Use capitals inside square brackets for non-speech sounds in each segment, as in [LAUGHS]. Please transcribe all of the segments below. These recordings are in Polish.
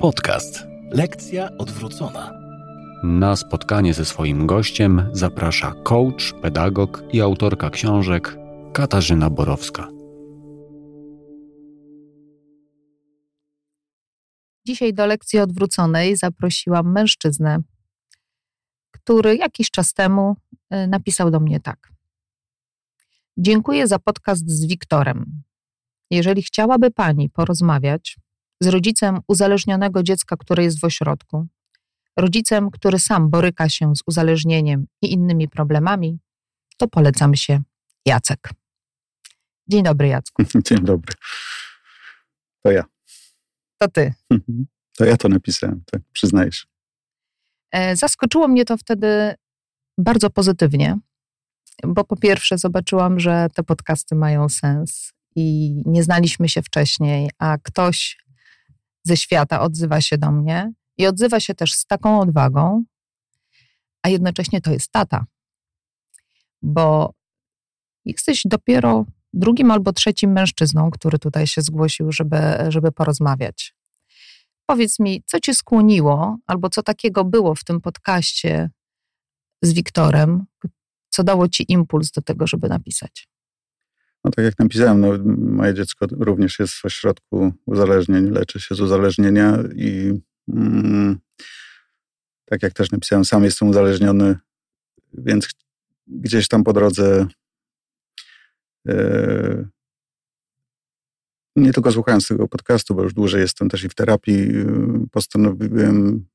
Podcast. Lekcja odwrócona. Na spotkanie ze swoim gościem zaprasza coach, pedagog i autorka książek Katarzyna Borowska. Dzisiaj do lekcji odwróconej zaprosiłam mężczyznę, który jakiś czas temu y, napisał do mnie tak. Dziękuję za podcast z Wiktorem. Jeżeli chciałaby Pani porozmawiać z rodzicem uzależnionego dziecka, które jest w ośrodku, rodzicem, który sam boryka się z uzależnieniem i innymi problemami, to polecam się Jacek. Dzień dobry, Jacku. [LAUGHS] Dzień dobry. To ja. To ty. To ja to napisałem, tak, przyznajesz. E, zaskoczyło mnie to wtedy bardzo pozytywnie, bo po pierwsze zobaczyłam, że te podcasty mają sens i nie znaliśmy się wcześniej, a ktoś ze świata odzywa się do mnie i odzywa się też z taką odwagą, a jednocześnie to jest tata. Bo jesteś dopiero drugim albo trzecim mężczyzną, który tutaj się zgłosił, żeby, żeby porozmawiać. Powiedz mi, co cię skłoniło, albo co takiego było w tym podcaście z Wiktorem, co dało ci impuls do tego, żeby napisać? No tak jak napisałem, no, moje dziecko również jest w ośrodku uzależnień, leczy się z uzależnienia i mm, tak jak też napisałem, sam jestem uzależniony, więc gdzieś tam po drodze e, nie tylko słuchając tego podcastu, bo już dłużej jestem też i w terapii, e, postanowiłem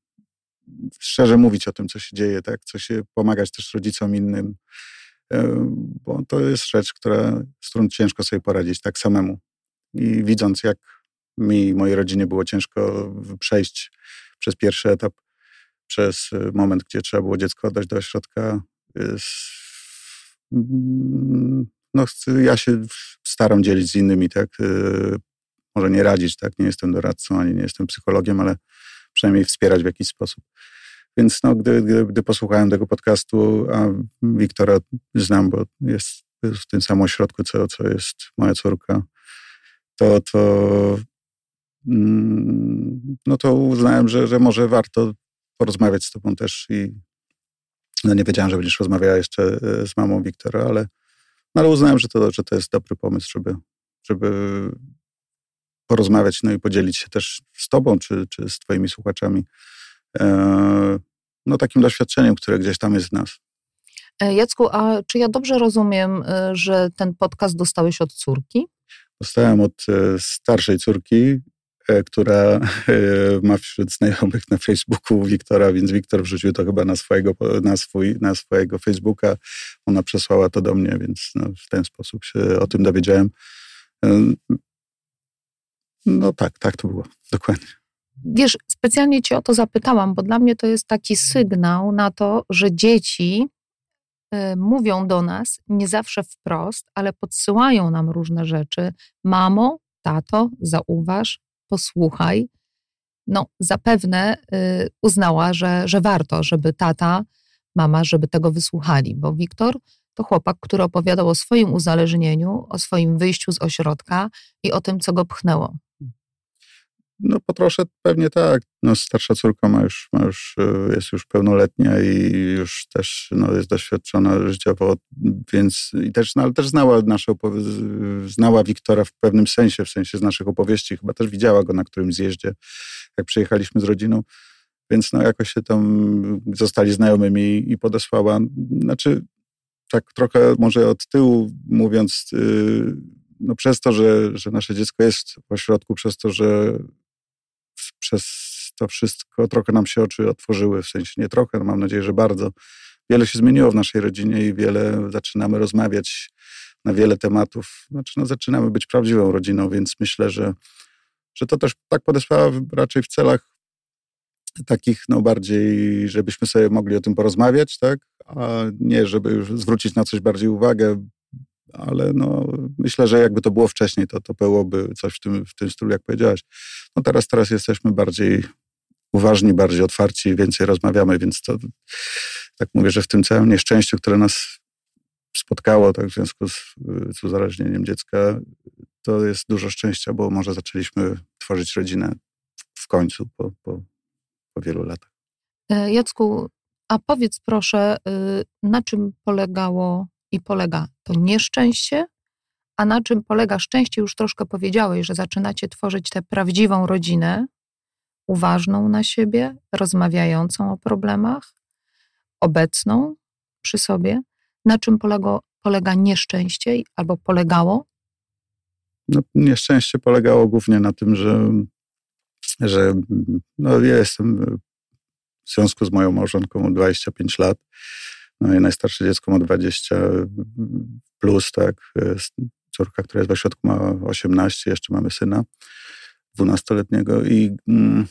szczerze mówić o tym, co się dzieje, tak, co się pomagać też rodzicom innym, bo to jest rzecz, która, z którą ciężko sobie poradzić tak samemu. I widząc, jak mi i mojej rodzinie było ciężko przejść przez pierwszy etap, przez e, moment, gdzie trzeba było dziecko oddać do ośrodka, jest, mm, no, ja się staram dzielić z innymi, tak? E, może nie radzić, tak? Nie jestem doradcą, ani nie jestem psychologiem, ale przynajmniej wspierać w jakiś sposób. Więc no, gdy, gdy, gdy posłuchałem tego podcastu, a Wiktora znam, bo jest w tym samym ośrodku, co, co jest moja córka, to, to, mm, no to uznałem, że, że może warto porozmawiać z tobą też i no nie wiedziałem, że będziesz rozmawiała jeszcze e, z mamą Wiktora, ale, no ale uznałem, że to, że to jest dobry pomysł, żeby, żeby porozmawiać, no i podzielić się też z tobą, czy, czy z twoimi słuchaczami no, takim doświadczeniem, które gdzieś tam jest w nas. E, Jacku, a czy ja dobrze rozumiem, e, że ten podcast dostałeś od córki? Dostałem od starszej córki, która ma wśród znajomych na Facebooku Wiktora, więc Wiktor wrzucił to chyba na swojego, na swój, na swojego Facebooka. Ona przesłała to do mnie, więc no, w ten sposób się o tym dowiedziałem. No tak, tak to było, dokładnie. Wiesz, specjalnie Cię o to zapytałam, bo dla mnie to jest taki sygnał na to, że dzieci y, mówią do nas nie zawsze wprost, ale podsyłają nam różne rzeczy. Mamo, tato, zauważ, posłuchaj. No, zapewne y, uznała, że, że warto, żeby tata, mama, żeby tego wysłuchali, bo Wiktor to chłopak, który opowiadał o swoim uzależnieniu, o swoim wyjściu z ośrodka i o tym, co go pchnęło. No po trosze pewnie tak. No, starsza córka ma już, ma już, e, jest już pełnoletnia i już też no, jest doświadczona życiowo, więc i też, no, ale też znała nasze znała Wiktora w pewnym sensie, w sensie z naszych opowieści. Chyba też widziała go na którymś zjeździe, jak przyjechaliśmy z rodziną. Więc no jakoś się tam zostali znajomymi i podesłała. Znaczy, tak trochę może od tyłu mówiąc, y, no przez to, że, że nasze dziecko jest w ośrodku, przez to, że przez to wszystko trochę nam się oczy otworzyły, w sensie nie trochę, no mam nadzieję, że bardzo. Wiele się zmieniło w naszej rodzinie i wiele zaczynamy rozmawiać na wiele tematów. Znaczy, no, zaczynamy być prawdziwą rodziną, więc myślę, że, że to też tak podesłała raczej w celach takich, no bardziej, żebyśmy sobie mogli o tym porozmawiać, tak? A nie, żeby już zwrócić na coś bardziej uwagę, ale no, myślę, że jakby to było wcześniej, to, to byłoby coś w tym, w tym stylu, jak powiedziałaś. No teraz, teraz jesteśmy bardziej uważni, bardziej otwarci, więcej rozmawiamy, więc to tak mówię, że w tym całym nieszczęściu, które nas spotkało tak w związku z, z uzależnieniem dziecka, to jest dużo szczęścia, bo może zaczęliśmy tworzyć rodzinę w końcu po, po, po wielu latach. E, Jacku, a powiedz proszę, y, na czym polegało i polega to nieszczęście, a na czym polega szczęście? Już troszkę powiedziałeś, że zaczynacie tworzyć tę prawdziwą rodzinę, uważną na siebie, rozmawiającą o problemach, obecną przy sobie. Na czym polega, polega nieszczęście albo polegało? No, nieszczęście polegało głównie na tym, że, że no, ja jestem w związku z moją małżonką 25 lat. No i najstarsze dziecko ma 20 plus, tak. Córka, która jest w ośrodku ma 18, jeszcze mamy syna 12-letniego i mm,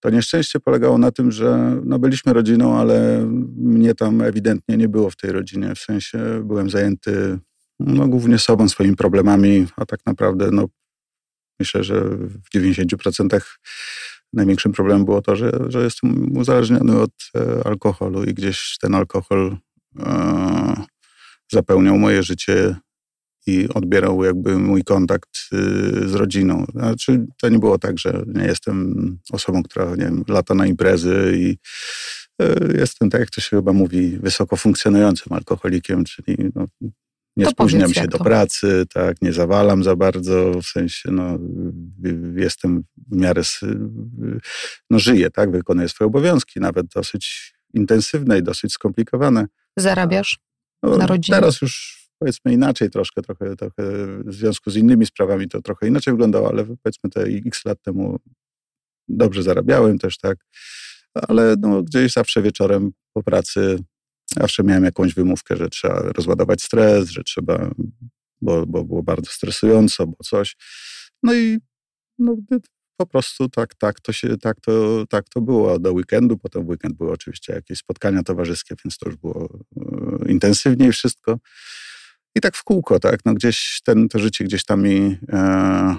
to nieszczęście polegało na tym, że no byliśmy rodziną, ale mnie tam ewidentnie nie było w tej rodzinie. W sensie byłem zajęty no, głównie sobą, swoimi problemami, a tak naprawdę no, myślę, że w 90% największym problemem było to, że, że jestem uzależniony od e, alkoholu i gdzieś ten alkohol e, zapełniał moje życie i odbierał jakby mój kontakt y, z rodziną. Znaczy, to nie było tak, że nie jestem osobą, która nie wiem, lata na imprezy i y, jestem, tak jak to się chyba mówi, wysoko funkcjonującym alkoholikiem, czyli no, nie to spóźniam się do pracy, tak, nie zawalam za bardzo, w sensie, no, jestem w miarę, no, żyję, tak, wykonuję swoje obowiązki, nawet dosyć intensywne i dosyć skomplikowane. Zarabiasz no, na rodzinę? Teraz już powiedzmy inaczej troszkę, trochę, trochę w związku z innymi sprawami to trochę inaczej wyglądało, ale powiedzmy te x lat temu dobrze zarabiałem też, tak, ale no, gdzieś zawsze wieczorem po pracy Zawsze miałem jakąś wymówkę, że trzeba rozładować stres, że trzeba, bo, bo było bardzo stresująco, bo coś. No i no, po prostu tak, tak, to się, tak, to, tak to było do weekendu. Potem w weekend były oczywiście jakieś spotkania towarzyskie, więc to już było e, intensywniej wszystko. I tak w kółko, tak, no gdzieś ten, to życie gdzieś tam mi e,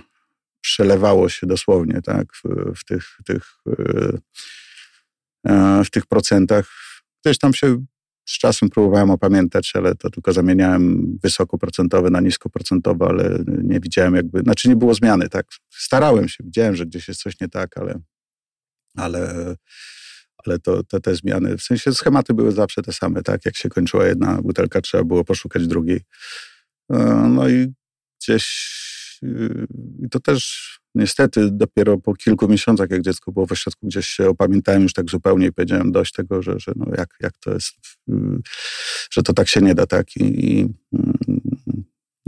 przelewało się dosłownie, tak, w, w tych, tych, e, e w tych procentach. Gdzieś tam się z czasem próbowałem opamiętać, ale to tylko zamieniałem wysokoprocentowe na niskoprocentowe, ale nie widziałem jakby, znaczy nie było zmiany, tak. Starałem się, widziałem, że gdzieś jest coś nie tak, ale, ale, ale to, te, te zmiany, w sensie schematy były zawsze te same, tak. Jak się kończyła jedna butelka, trzeba było poszukać drugiej. E, no i gdzieś y, i to też niestety dopiero po kilku miesiącach, jak dziecko było w ośrodku, gdzieś się opamiętałem już tak zupełnie i powiedziałem dość tego, że, że no jak, jak to jest, y, że to tak się nie da, tak. I, i mm,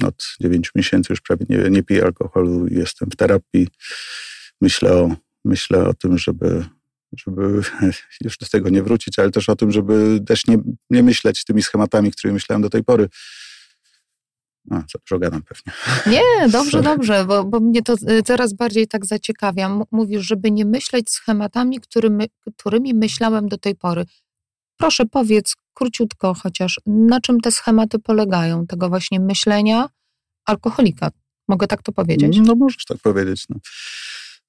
od dziewięciu miesięcy już prawie nie, nie piję alkoholu jestem w terapii. Myślę o, myślę o tym, żeby, żeby [LAUGHS] już do tego nie wrócić, ale też o tym, żeby też nie, nie myśleć tymi schematami, które myślałem do tej pory a, za dużo gadam pewnie. Nie, [LAUGHS] dobrze, dobrze, bo, bo mnie to y, coraz bardziej tak zaciekawia. Mówisz, żeby nie myśleć schematami, którymi, którymi myślałem do tej pory. Proszę powiedz króciutko chociaż, na czym te schematy polegają, tego właśnie myślenia alkoholika. Mogę tak to powiedzieć? No możesz tak powiedzieć. No.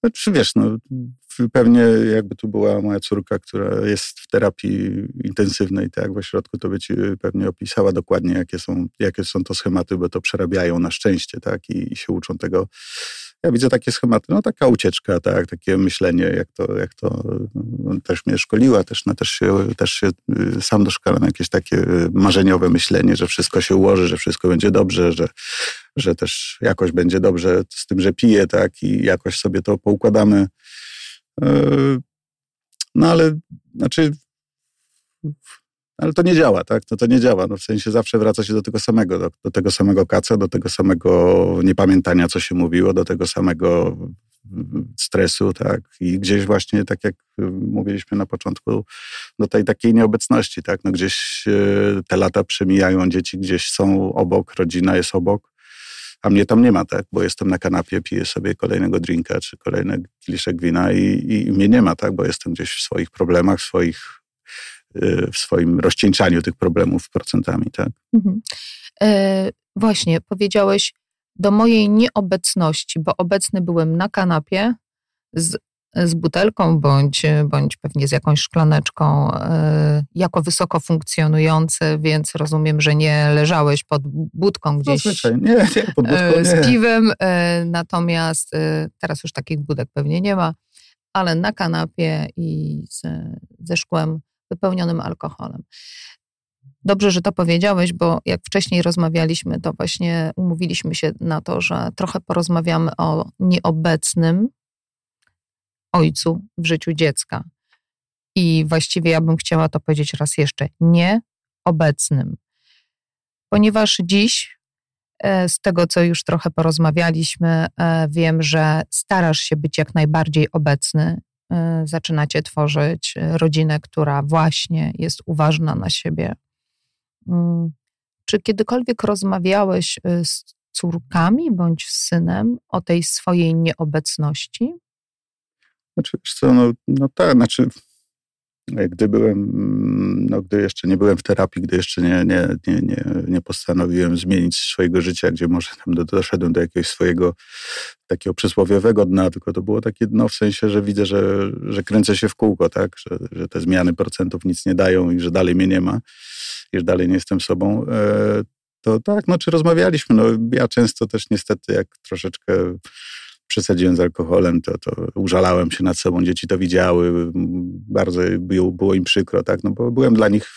Znaczy, wiesz, no, pewnie jakby tu była moja córka, która jest w terapii intensywnej, tak, w ośrodku, to by ci pewnie opisała dokładnie, jakie są, jakie są to schematy, bo to przerabiają na szczęście, tak, i, i się uczą tego ja widzę takie schematy, no taka ucieczka, tak, takie myślenie, jak to, jak to no, też mnie szkoliła, też, no, też, się, też się y, sam doszkalam jakieś takie marzeniowe myślenie, że wszystko się ułoży, że wszystko będzie dobrze, że, że też jakoś będzie dobrze z tym, że piję, tak, i jakoś sobie to poukładamy. Y, no ale, znaczy ale to nie działa, tak? No to nie działa. No w sensie zawsze wraca się do tego samego, do, do, tego samego kaca, do tego samego niepamiętania, co się mówiło, do tego samego stresu, tak? I gdzieś właśnie, tak jak mówiliśmy na początku, do tej takiej nieobecności, tak? No gdzieś e, te lata przemijają, dzieci gdzieś są obok, rodzina jest obok, a mnie tam nie ma, tak? Bo jestem na kanapie, piję sobie kolejnego drinka, czy kolejny kieliszek wina i, i mnie nie ma, tak? Bo jestem gdzieś w swoich problemach, w swoich w swoim rozcieńczaniu tych problemów procentami. Tak? Mhm. E, właśnie, powiedziałeś do mojej nieobecności, bo obecny byłem na kanapie z, z butelką bądź, bądź pewnie z jakąś szklaneczką, e, jako wysoko funkcjonujący, więc rozumiem, że nie leżałeś pod budką gdzieś nie, nie, pod budką, e, z piwem, e, natomiast e, teraz już takich budek pewnie nie ma ale na kanapie i z, ze szkłem wypełnionym alkoholem. Dobrze, że to powiedziałeś, bo jak wcześniej rozmawialiśmy, to właśnie umówiliśmy się na to, że trochę porozmawiamy o nieobecnym ojcu w życiu dziecka. I właściwie ja bym chciała to powiedzieć raz jeszcze: nieobecnym. Ponieważ dziś, e, z tego co już trochę porozmawialiśmy, e, wiem, że starasz się być jak najbardziej obecny. E, zaczynacie tworzyć rodzinę, która właśnie jest uważna na siebie Mm. Czy kiedykolwiek rozmawiałeś y, z córkami bądź z synem o tej swojej nieobecności? Znaczy, co, no, no tak, znaczy gdy byłem, no gdy jeszcze nie byłem w terapii, gdy jeszcze nie, nie, nie, nie, nie postanowiłem zmienić swojego życia, gdzie może tam do, doszedłem do jakiegoś swojego takiego przysłowiowego dna, tylko to było takie dno w sensie, że widzę, że, że kręcę się w kółko, tak, że, że te zmiany procentów nic nie dają i że dalej mnie nie ma już dalej nie jestem sobą, e, to tak, no czy rozmawialiśmy, no ja często też niestety jak troszeczkę przesadziłem z alkoholem, to, to użalałem się nad sobą, dzieci to widziały, bardzo było, im przykro, tak, no bo byłem dla nich,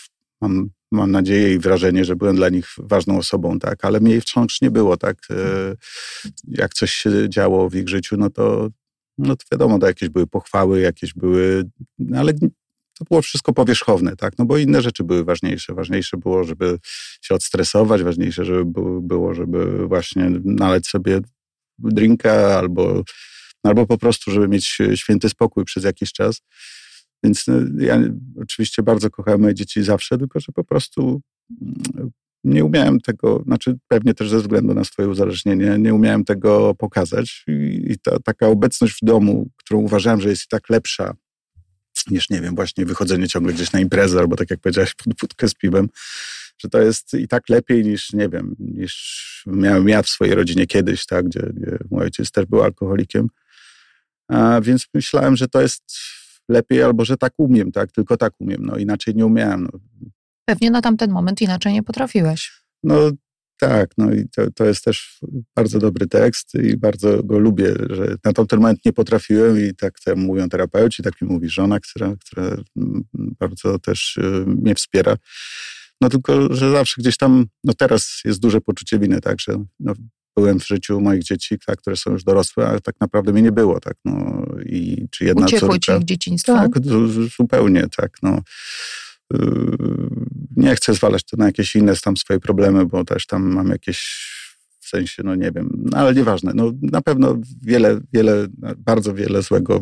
mam, mam nadzieję i wrażenie, że byłem dla nich ważną osobą, tak, ale mnie wciąż nie było, tak, e, jak coś się działo w ich życiu, no to, no to wiadomo, to jakieś były pochwały, jakieś były, no ale to było wszystko powierzchowne, tak? No bo inne rzeczy były ważniejsze. Ważniejsze było, żeby się odstresować, ważniejsze żeby było, żeby właśnie naleć sobie drinka albo, albo po prostu, żeby mieć święty spokój przez jakiś czas. Więc no, ja oczywiście bardzo kochałem moje dzieci zawsze, tylko że po prostu mm, nie umiałem tego, znaczy pewnie też ze względu na swoje uzależnienie, nie umiałem tego pokazać i, i ta taka obecność w domu, którą uważałem, że jest i tak lepsza niż, nie wiem, właśnie wychodzenie ciągle gdzieś na imprezę albo tak jak powiedziałeś, pod wódkę z piwem, że to jest i tak lepiej niż, nie wiem, niż miałem ja w swojej rodzinie kiedyś, tak, gdzie, gdzie mój ojciec też był alkoholikiem. A więc myślałem, że to jest lepiej albo że tak umiem, tak, tylko tak umiem, no inaczej nie umiałem. No. Pewnie na tamten moment inaczej nie potrafiłeś. No tak, no i to, to jest też bardzo dobry tekst i bardzo go lubię, że na tamten moment nie potrafiłem i tak to mówią terapeuci, tak mi mówi żona, która, która bardzo też y, mnie wspiera. No tylko, że zawsze gdzieś tam, no teraz jest duże poczucie winy, tak, że no, byłem w życiu moich dzieci, tak, które są już dorosłe, ale tak naprawdę mnie nie było, tak, no i czy jedna Uciekło córka... ci ich dzieciństwo? Tak, zupełnie, tak, no. Yy, nie chcę zwalać to na jakieś inne tam swoje problemy, bo też tam mam jakieś w sensie, no nie wiem, no ale nieważne. No, na pewno wiele, wiele, bardzo wiele złego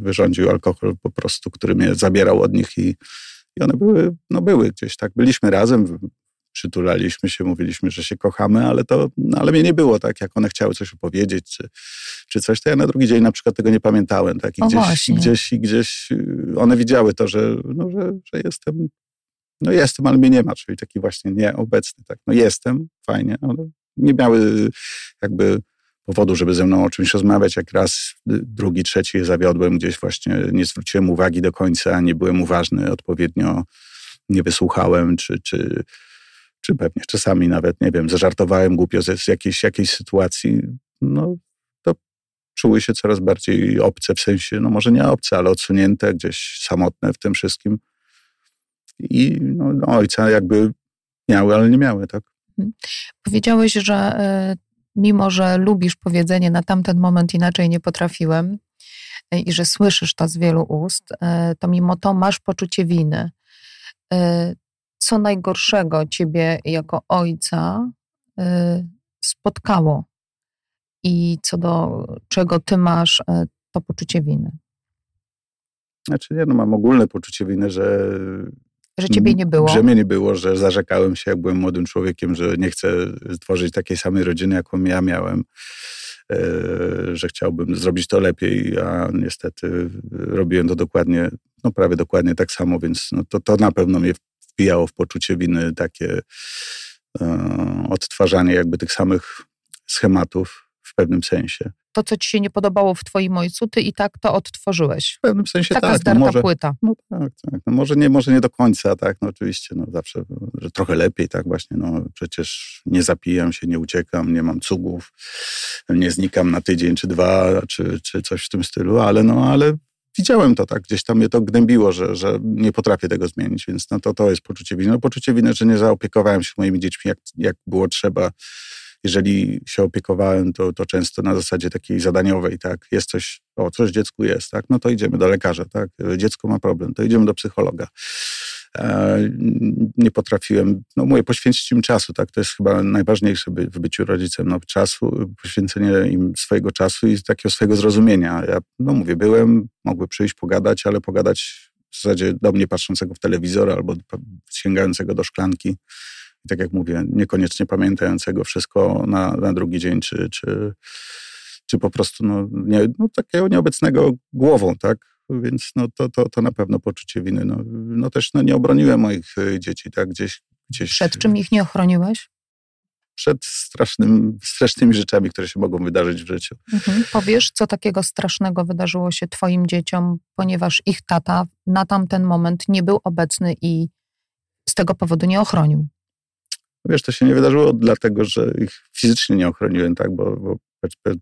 wyrządził alkohol po prostu, który mnie zabierał od nich i, i one były, no były gdzieś tak. Byliśmy razem, przytulaliśmy się, mówiliśmy, że się kochamy, ale to, no, ale mnie nie było, tak, jak one chciały coś opowiedzieć, czy, czy coś, to ja na drugi dzień na przykład tego nie pamiętałem, tak, i o gdzieś, właśnie. gdzieś, gdzieś y, one widziały to, że, no, że, że jestem, no jestem, ale mnie nie ma, czyli taki właśnie nieobecny, tak, no jestem, fajnie, ale nie miały jakby powodu, żeby ze mną o czymś rozmawiać. Jak raz, drugi, trzeci zawiodłem gdzieś właśnie, nie zwróciłem uwagi do końca, nie byłem uważny odpowiednio, nie wysłuchałem, czy, czy, czy pewnie czasami nawet, nie wiem, zażartowałem głupio z jakiejś, jakiejś sytuacji, no to czuły się coraz bardziej obce, w sensie, no może nie obce, ale odsunięte, gdzieś samotne w tym wszystkim. I no, no ojca jakby miały, ale nie miały, tak? Mhm. Powiedziałeś, że y, mimo, że lubisz powiedzenie na tamten moment inaczej nie potrafiłem y, i że słyszysz to z wielu ust, y, to mimo to masz poczucie winy co najgorszego ciebie jako ojca y, spotkało i co do czego ty masz y, to poczucie winy? Znaczy nie, no mam ogólne poczucie winy, że że ciebie nie było. Że mnie nie było, że zarzekałem się, jak byłem młodym człowiekiem, że nie chcę stworzyć takiej samej rodziny, jaką ja miałem, e, że chciałbym zrobić to lepiej, a niestety robiłem to dokładnie, no prawie dokładnie tak samo, więc no to, to na pewno mnie wbijało w poczucie winy takie e, odtwarzanie jakby tych samych schematów w pewnym sensie. To, co ci się nie podobało w twoim ojcu, ty i tak to odtworzyłeś. W pewnym sensie Taka tak. zdarta no może, płyta. No tak, tak. No może, nie, może nie do końca, tak. No oczywiście, no zawsze, że trochę lepiej, tak właśnie. No przecież nie zapijam się, nie uciekam, nie mam cugów, nie znikam na tydzień czy dwa, czy, czy coś w tym stylu, ale no, ale widziałem to tak, gdzieś tam mnie to gnębiło, że, że nie potrafię tego zmienić, więc no to, to jest poczucie winy. No poczucie winy, że nie zaopiekowałem się moimi dziećmi jak, jak było trzeba. Jeżeli się opiekowałem, to, to często na zasadzie takiej zadaniowej, tak, jest coś, o, coś dziecku jest, tak, no to idziemy do lekarza, tak, dziecko ma problem, to idziemy do psychologa. Nie potrafiłem, no mówię, poświęcić im czasu, tak, to jest chyba najważniejsze by, w byciu rodzicem, no czasu, poświęcenie im swojego czasu i takiego swojego zrozumienia. Ja, no mówię, byłem, mogły przyjść, pogadać, ale pogadać w zasadzie do mnie patrzącego w telewizor albo sięgającego do szklanki. I tak jak mówię, niekoniecznie pamiętającego wszystko na, na drugi dzień, czy, czy, czy po prostu no, nie, no, takiego nieobecnego głową, tak? Więc no, to, to, to na pewno poczucie winy. No, no też no, nie obroniłem moich e, dzieci, tak, gdzieś, gdzieś... Przed czym ich nie ochroniłeś? Przed strasznym, strasznymi rzeczami, które się mogą wydarzyć w życiu. Mhm. Powiesz, co takiego strasznego wydarzyło się twoim dzieciom, ponieważ ich tata na tamten moment nie był obecny i z tego powodu nie ochronił? Wiesz, to się nie wydarzyło dlatego, że ich fizycznie nie ochroniłem, tak, bo, bo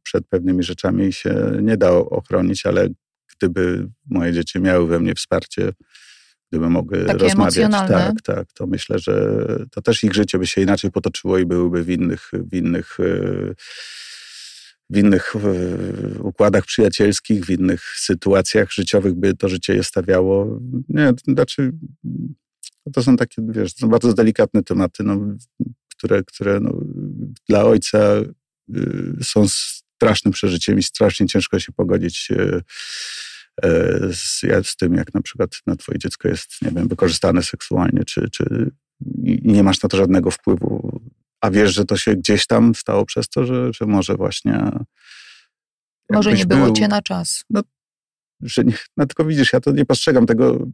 przed pewnymi rzeczami się nie dało ochronić, ale gdyby moje dzieci miały we mnie wsparcie, gdyby mogły Takie rozmawiać, tak, tak, to myślę, że to też ich życie by się inaczej potoczyło i byłyby w innych, w innych, e, w innych e, układach przyjacielskich, w innych sytuacjach życiowych by to życie je stawiało. Nie, znaczy to są takie, wiesz, są bardzo delikatne tematy, no, które, które no, dla ojca y, są strasznym przeżyciem i strasznie ciężko się pogodzić E, z, z tym, jak na przykład na twoje dziecko jest, nie wiem, wykorzystane seksualnie, czy, czy nie masz na to żadnego wpływu, a wiesz, że to się gdzieś tam stało przez to, że, że może właśnie... Może nie było był, cię na czas. No, że nie, no tylko widzisz, ja to nie postrzegam tego,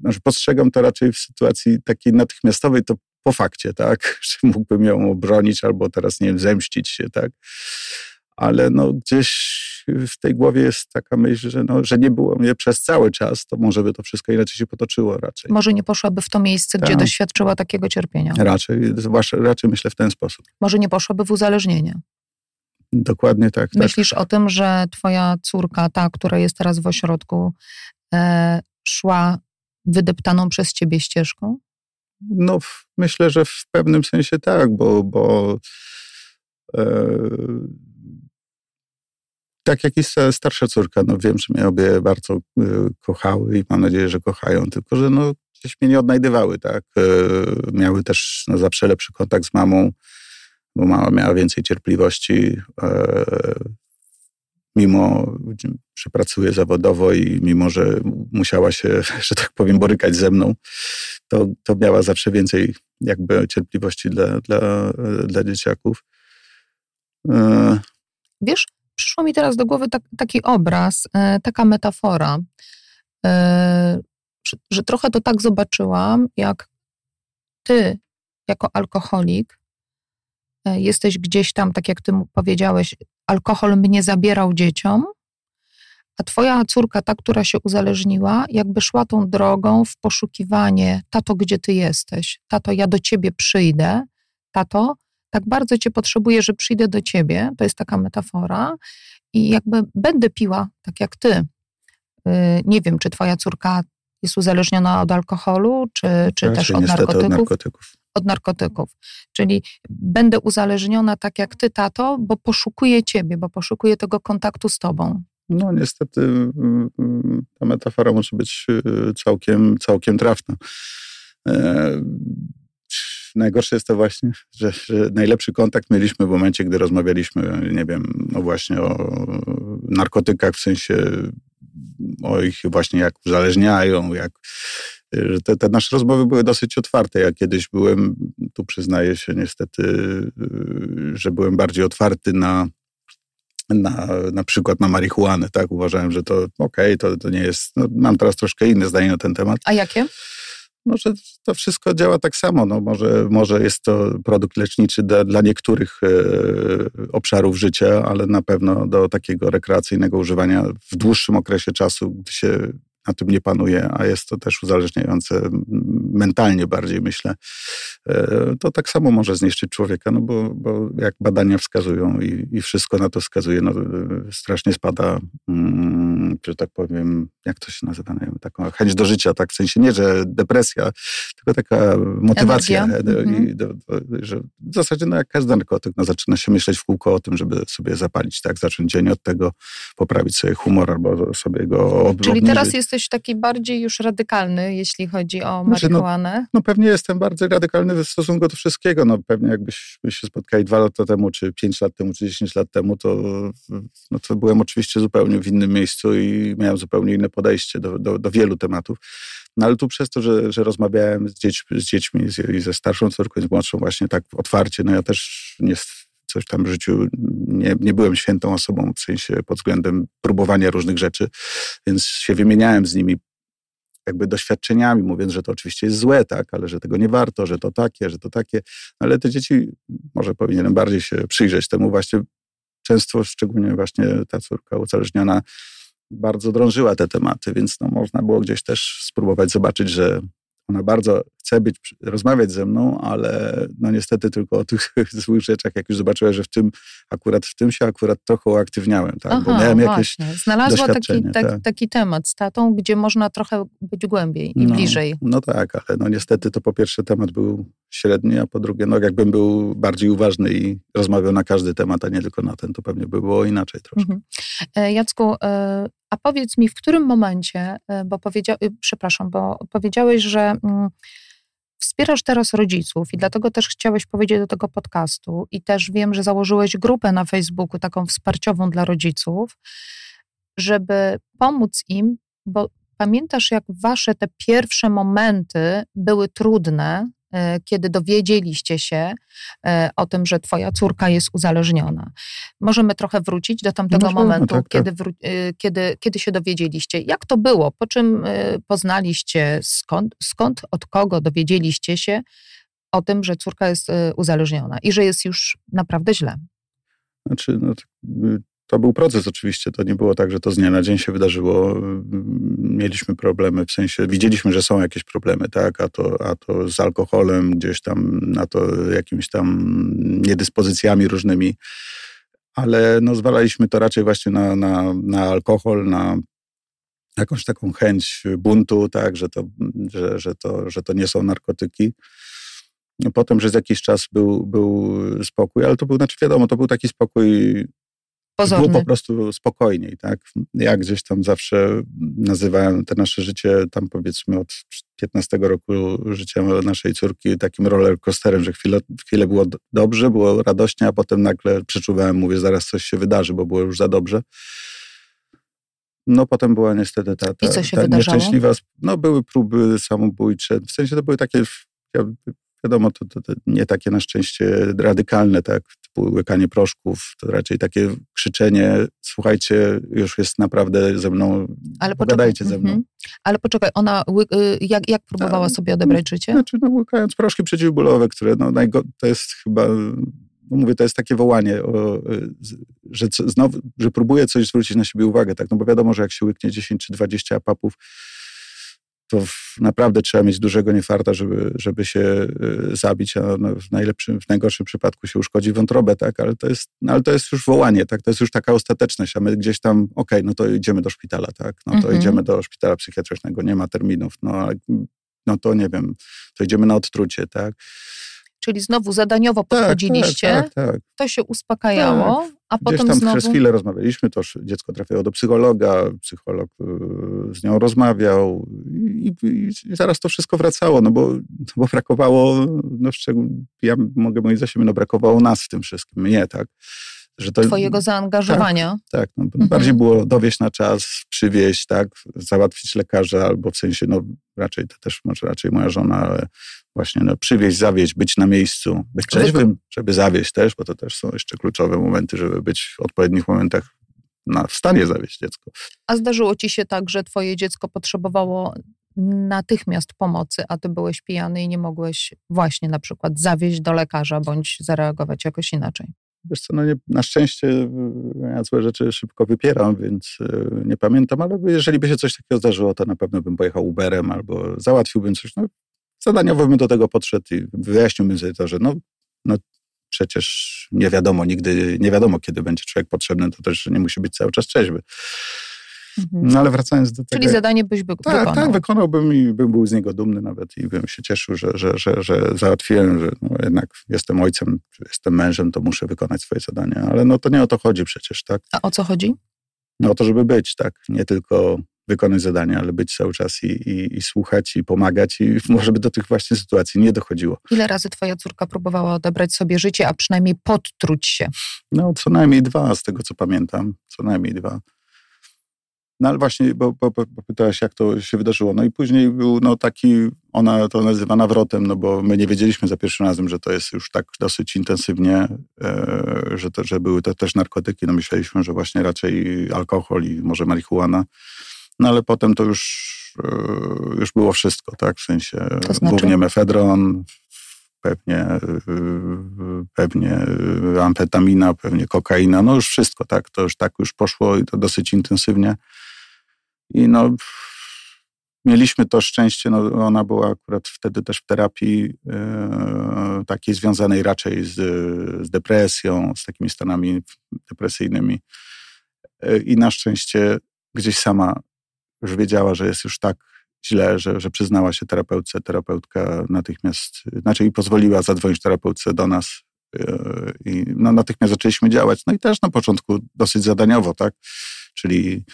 znaczy postrzegam to raczej w sytuacji takiej natychmiastowej, to po fakcie, tak, [LAUGHS] że mógłbym ją obronić albo teraz, nie wiem, zemścić się, tak, ale no gdzieś w tej głowie jest taka myśl, że, no, że nie było mnie przez cały czas, to może by to wszystko inaczej się potoczyło raczej. Może nie poszłaby w to miejsce, gdzie tak. doświadczyła takiego cierpienia. Raczej, raczej myślę w ten sposób. Może nie poszłaby w uzależnienie. Dokładnie tak. tak. Myślisz tak. o tym, że twoja córka, ta, która jest teraz w ośrodku, e, szła wydeptaną przez ciebie ścieżką? No, myślę, że w pewnym sensie tak, bo, bo e, tak jak i starsza córka, no wiem, że mnie obie bardzo y, kochały i mam nadzieję, że kochają, tylko że no gdzieś mnie nie odnajdywały, tak. Y, miały też no, zawsze lepszy kontakt z mamą, bo mama miała więcej cierpliwości, y, mimo, że pracuje zawodowo i mimo, że musiała się, [LAUGHS] że tak powiem, borykać ze mną, to, to miała zawsze więcej jakby cierpliwości dla, dla, dla dzieciaków. Wiesz, przyszło mi teraz do głowy tak, taki obraz, e, taka metafora, e, że, że trochę to tak zobaczyłam, jak ty jako alkoholik e, jesteś gdzieś tam, tak jak ty powiedziałeś, alkohol mnie zabierał dzieciom, a twoja córka, ta, która się uzależniła, jakby szła tą drogą w poszukiwanie, tato, gdzie ty jesteś? Tato, ja do ciebie przyjdę. Tato, tak bardzo cię potrzebuję, że przyjdę do ciebie, to jest taka metafora, i jakby będę piła tak jak ty. Y, nie wiem, czy twoja córka jest uzależniona od alkoholu, czy, czy też od narkotyków? od narkotyków. Od narkotyków. Czyli będę uzależniona tak jak ty, tato, bo poszukuję ciebie, bo poszukuję tego kontaktu z tobą. No niestety mm, mm, ta metafora może być y, całkiem, całkiem trafna. Najgorsze jest to właśnie, że, że, najlepszy kontakt mieliśmy w momencie, gdy rozmawialiśmy, nie wiem, no właśnie o narkotykach, w sensie o ich właśnie jak uzależniają, jak te, te, nasze rozmowy były dosyć otwarte. Ja kiedyś byłem, tu przyznaję się niestety, że byłem bardziej otwarty na, na, na przykład na marihuanę, tak? Uważałem, że to okej, okay, to, to nie jest, no, mam teraz troszkę inne zdanie na ten temat. A jakie? Może to wszystko działa tak samo. No może, może jest to produkt leczniczy dla, dla niektórych e, obszarów życia, ale na pewno do takiego rekreacyjnego używania w dłuższym okresie czasu, gdy się na tym nie panuje, a jest to też uzależniające mentalnie bardziej, myślę, e, to tak samo może zniszczyć człowieka, no bo, bo jak badania wskazują i, i wszystko na to wskazuje, no strasznie spada mm, że tak powiem, jak to się nazywa, wiem, taką chęć do życia, tak w sensie nie, że depresja, tylko taka motywacja. Energia. I do, do, że w zasadzie no, jak każdy narkotyk, no, zaczyna się myśleć w kółko o tym, żeby sobie zapalić, tak, zacząć dzień od tego, poprawić sobie humor albo sobie go ob- Czyli obniżyć. teraz jesteś taki bardziej już radykalny, jeśli chodzi o Znaczy, no, marihuanę. No pewnie jestem bardzo radykalny w stosunku do wszystkiego. No pewnie jakbyśmy się spotkali dwa lata temu, czy pięć lat temu, czy dziesięć lat temu, to, no to byłem oczywiście zupełnie w innym miejscu i miałem zupełnie inne podejście do, do, do wielu tematów. No ale tu przez to, że, że rozmawiałem z, dzieć, z dziećmi i ze starszą córką, z młodszą właśnie tak otwarcie, no ja też nie coś tam w życiu nie, nie byłem świętą osobą, w sensie pod względem próbowania różnych rzeczy, więc się wymieniałem z nimi jakby doświadczeniami, mówiąc, że to oczywiście jest złe, tak, ale że tego nie warto, że to takie, że to takie. No, ale te dzieci, może powinienem bardziej się przyjrzeć temu właśnie. Często, szczególnie właśnie ta córka uzależniona, bardzo drążyła te tematy, więc no, można było gdzieś też spróbować zobaczyć, że ona bardzo chce być, rozmawiać ze mną, ale no niestety tylko o tych [LAUGHS] złych rzeczach, jak już zobaczyła, że w tym, akurat w tym się akurat trochę uaktywniałem, tak? Aha, bo miałem jakieś. Znalazła taki, tak, tak. taki temat z tatą, gdzie można trochę być głębiej i no, bliżej. No tak, ale no niestety to po pierwsze temat był średni, a po drugie, no jakbym był bardziej uważny i rozmawiał na każdy temat, a nie tylko na ten, to pewnie by było inaczej troszkę. Mhm. E, Jacku, e, a powiedz mi, w którym momencie, e, bo powiedział, e, przepraszam, bo powiedziałeś, że mm, wspierasz teraz rodziców i dlatego też chciałeś powiedzieć do tego podcastu i też wiem, że założyłeś grupę na Facebooku taką wsparciową dla rodziców, żeby pomóc im, bo pamiętasz, jak wasze te pierwsze momenty były trudne, kiedy dowiedzieliście się e, o tym, że twoja córka jest uzależniona. Możemy trochę wrócić do tamtego Możemy, momentu, tak, tak. kiedy, e, kiedy, kiedy się dowiedzieliście. Jak to było? Po czym e, poznaliście, skąd, skąd, od kogo dowiedzieliście się o tym, że córka jest e, uzależniona i że jest już naprawdę źle? Znaczy, no, to, był proces oczywiście, to nie było tak, że to z dnia na dzień się wydarzyło. Mieliśmy problemy, w sensie widzieliśmy, że są jakieś problemy, tak, a to, a to z alkoholem gdzieś tam, a to jakimiś tam niedyspozycjami różnymi, ale no, zwalaliśmy to raczej właśnie na, na, na alkohol, na jakąś taką chęć buntu, tak, że to, że, że to, że to nie są narkotyki. Potem przez jakiś czas był, był spokój, ale to był, znaczy wiadomo, to był taki spokój Pozorny. było po prostu spokojniej, tak? Ja gdzieś tam zawsze nazywałem te nasze życie, tam powiedzmy od 15 roku życia naszej córki takim roller coasterem, że chwilę, chwilę było dobrze, było radośnie, a potem nagle przeczuwałem, mówię, zaraz coś się wydarzy, bo było już za dobrze. No potem była niestety ta, ta, I co się ta wydarzało? nieszczęśliwa, no były próby samobójcze, w sensie to były takie, ja, wiadomo, to, to, to nie takie na szczęście radykalne, tak, typu łykanie proszków, to raczej takie krzyczenie, słuchajcie, już jest naprawdę ze mną, Ale pogadajcie poczekaj, ze mną. mhm. Ale poczekaj, ona y, jak, jak próbowała A, sobie odebrać życie? Znaczy, no, łykając proszki przeciwbólowe, które no, to jest chyba, no mówię, to jest takie wołanie, o, y, że co, znowu, że próbuje coś zwrócić na siebie uwagę, tak, no bo wiadomo, że jak się łyknie 10 czy 20 apapów, to naprawdę trzeba mieć dużego niefarta, żeby, żeby się y, zabić, a no, w najlepszym, w najgorszym przypadku się uszkodzi wątrobę, tak, ale to jest, no, ale to jest już wołanie, tak, to jest już taka ostateczność, a my gdzieś tam, okej, no to idziemy do szpitala, tak, no to Mhm. idziemy do szpitala psychiatrycznego, nie ma terminów, no no to nie wiem, to idziemy na odtrucie, tak? Czyli znowu zadaniowo Tak, podchodziliście, Tak, tak, tak. to się uspokajało, a Gdzieś potem tam znowu... przez chwilę rozmawialiśmy, to już dziecko trafiało do psychologa, psycholog y, z nią rozmawiał i, i, zaraz to wszystko wracało, no bo, no bo brakowało, no szczególnie, ja mogę mówić za siebie, no brakowało nas w tym wszystkim, mnie, tak? Że to, Twojego zaangażowania. tak, no, Mhm. bardziej było dowieść na czas, przywieźć, tak, załatwić lekarza, albo w sensie, no raczej to też może raczej moja żona, ale właśnie no, przywieźć, zawieźć, być na miejscu, być trzeźwym, żeby zawieźć też, bo to też są jeszcze kluczowe momenty, żeby być w odpowiednich momentach na, w stanie zawieźć dziecko. A zdarzyło ci się tak, że twoje dziecko potrzebowało natychmiast pomocy, a ty byłeś pijany i nie mogłeś właśnie na przykład zawieźć do lekarza bądź zareagować jakoś inaczej. Wiesz co, no nie, na szczęście y, ja złe rzeczy szybko wypieram, więc y, nie pamiętam, ale jeżeli by się coś takiego zdarzyło, to na pewno bym pojechał Uberem albo załatwiłbym coś. No, zadaniowo bym do tego podszedł i wyjaśniłbym sobie to, że no, no przecież nie wiadomo nigdy, nie wiadomo kiedy będzie człowiek potrzebny, to też nie musi być cały czas trzeźwy. Mhm. No ale wracając do tego... Czyli zadanie byś by Tak, wykonał. tak, wykonałbym i bym był z niego dumny nawet i bym się cieszył, że, że, że, że załatwiłem, że no jednak jestem ojcem, jestem mężem, to muszę wykonać swoje zadanie. Ale no to nie o to chodzi przecież, tak? A o co chodzi? No o to, żeby być, tak? Nie tylko wykonać zadania, ale być cały czas i, i, i słuchać i pomagać i [LAUGHS] może by do tych właśnie sytuacji nie dochodziło. Ile razy twoja córka próbowała odebrać sobie życie, a przynajmniej podtruć się? No co najmniej dwa z tego, co pamiętam. Co najmniej dwa. No ale właśnie, bo, bo, bo bo pytałaś, jak to się wydarzyło. No i później był no, taki, ona to nazywa nawrotem, no bo my nie wiedzieliśmy za pierwszym razem, że to jest już tak dosyć intensywnie, e, że, to, że były to też narkotyki. No myśleliśmy, że właśnie raczej alkohol i może marihuana. No ale potem to już, e, już było wszystko, tak? W sensie To znaczy? głównie mefedron, pewnie, e, pewnie e, amfetamina, pewnie kokaina, no już wszystko, tak? To już tak już poszło i to dosyć intensywnie. I no, mieliśmy to szczęście, no ona była akurat wtedy też w terapii e, takiej związanej raczej z, z depresją, z takimi stanami depresyjnymi. E, I na szczęście gdzieś sama już wiedziała, że jest już tak źle, że, że przyznała się terapeutce. Terapeutka natychmiast, znaczy i pozwoliła zadzwonić terapeutce do nas. e, I no, natychmiast zaczęliśmy działać. No i też na początku dosyć zadaniowo, tak? Czyli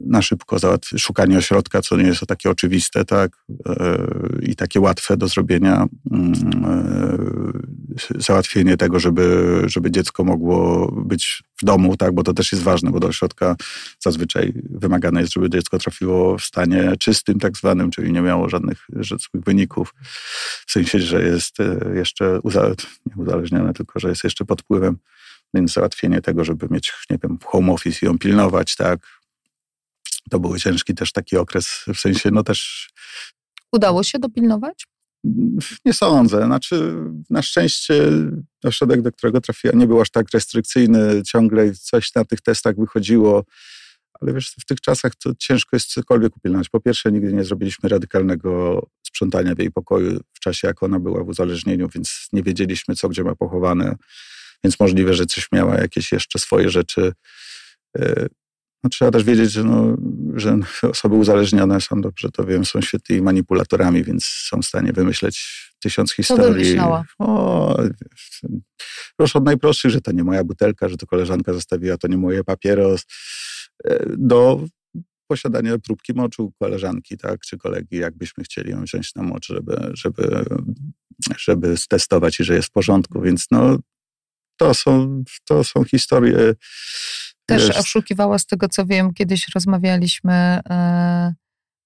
na szybko szukanie ośrodka, co nie jest takie oczywiste, tak? E, I takie łatwe do zrobienia. Mm, e, Załatwienie tego, żeby, żeby dziecko mogło być w domu, tak? Bo to też jest ważne, bo do ośrodka zazwyczaj wymagane jest, żeby dziecko trafiło w stanie czystym, tak zwanym, czyli nie miało żadnych złych wyników. W sensie, że jest e, jeszcze nie uzależnione, tylko że jest jeszcze pod wpływem. Więc załatwienie tego, żeby mieć, nie wiem, home office i ją pilnować, tak. To był ciężki też taki okres, w sensie, no też Udało się dopilnować? nie sądzę. Znaczy, na szczęście ośrodek, do którego trafiła, nie był aż tak restrykcyjny. Ciągle coś na tych testach wychodziło. Ale wiesz, w tych czasach to ciężko jest cokolwiek upilnować. Po pierwsze, nigdy nie zrobiliśmy radykalnego sprzątania w jej pokoju w czasie, jak ona była w uzależnieniu, więc nie wiedzieliśmy, co gdzie ma pochowane. Więc możliwe, że coś miała, jakieś jeszcze swoje rzeczy. E, No, trzeba też wiedzieć, że, no, że osoby uzależnione są, dobrze to wiem, są świetnymi manipulatorami, więc są w stanie wymyśleć tysiąc historii. wymyślała? O, już od najprostszych, że to nie moja butelka, że to koleżanka zostawiła, to nie moje papieros, e, do posiadania próbki moczu koleżanki, tak, czy kolegi, jakbyśmy chcieli ją wziąć na mocz, żeby, żeby, żeby stestować i że jest w porządku, więc no to są, to są historie. Też wiesz, oszukiwała z tego, co wiem, kiedyś rozmawialiśmy, e,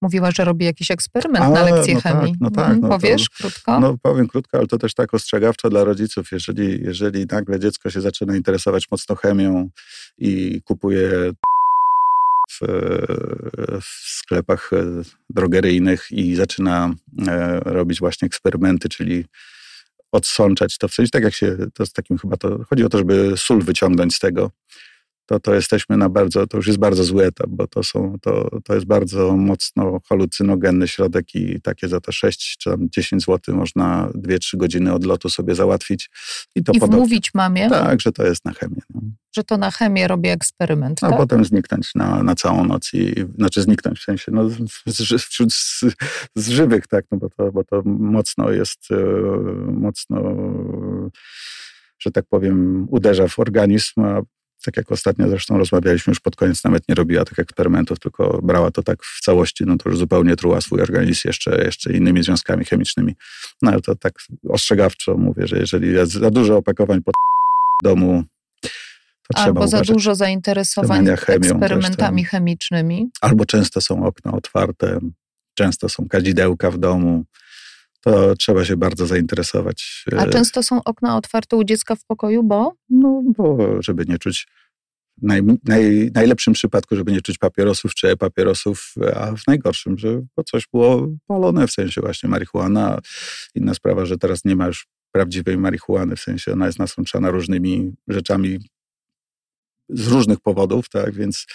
mówiła, że robi jakiś eksperyment na A, lekcji no tak, chemii. no tak, Mhm, no to- Powiesz krótko? No powiem krótko, ale to też tak ostrzegawczo dla rodziców. Jeżeli, jeżeli nagle dziecko się zaczyna interesować mocno chemią i kupuje w, w sklepach drogeryjnych i zaczyna e, robić właśnie eksperymenty, czyli odsączać to w sensie, tak jak się, to z takim chyba to, chodzi o to, żeby sól wyciągnąć z tego, to, to jesteśmy na bardzo, to już jest bardzo zły etap, bo to są, to, to jest bardzo mocno halucynogenny środek i takie za te 6 czy tam 10 zł można 2-3 godziny odlotu sobie załatwić. I to I podobnie. wmówić mamie, Tak, że to jest na chemię. No. że to na chemię robię eksperyment, A tak? potem zniknąć na, na całą noc i, znaczy zniknąć w sensie, no, z, z, wśród z, z żywych, tak, no bo to, bo to mocno jest, e, mocno, że tak powiem, uderza w organizm, a tak jak ostatnio zresztą rozmawialiśmy, już pod koniec nawet nie robiła tych eksperymentów, tylko brała to tak w całości, no to już zupełnie truła swój organizm jeszcze, jeszcze innymi związkami chemicznymi. No ale to tak ostrzegawczo mówię, że jeżeli jest za dużo opakowań pod domu, to Albo za dużo zainteresowań eksperymentami tam. chemicznymi. albo często są okna otwarte, często są kadzidełka w domu, to trzeba się bardzo zainteresować. A e, często są okna otwarte u dziecka w pokoju, bo No, bo żeby nie czuć, naj, naj, najlepszym przypadku, żeby nie czuć papierosów czy papierosów, a w najgorszym, że bo coś było palone, w sensie właśnie marihuana. Inna sprawa, że teraz nie ma już prawdziwej marihuany, w sensie ona jest nasączana różnymi rzeczami z różnych powodów, tak, więc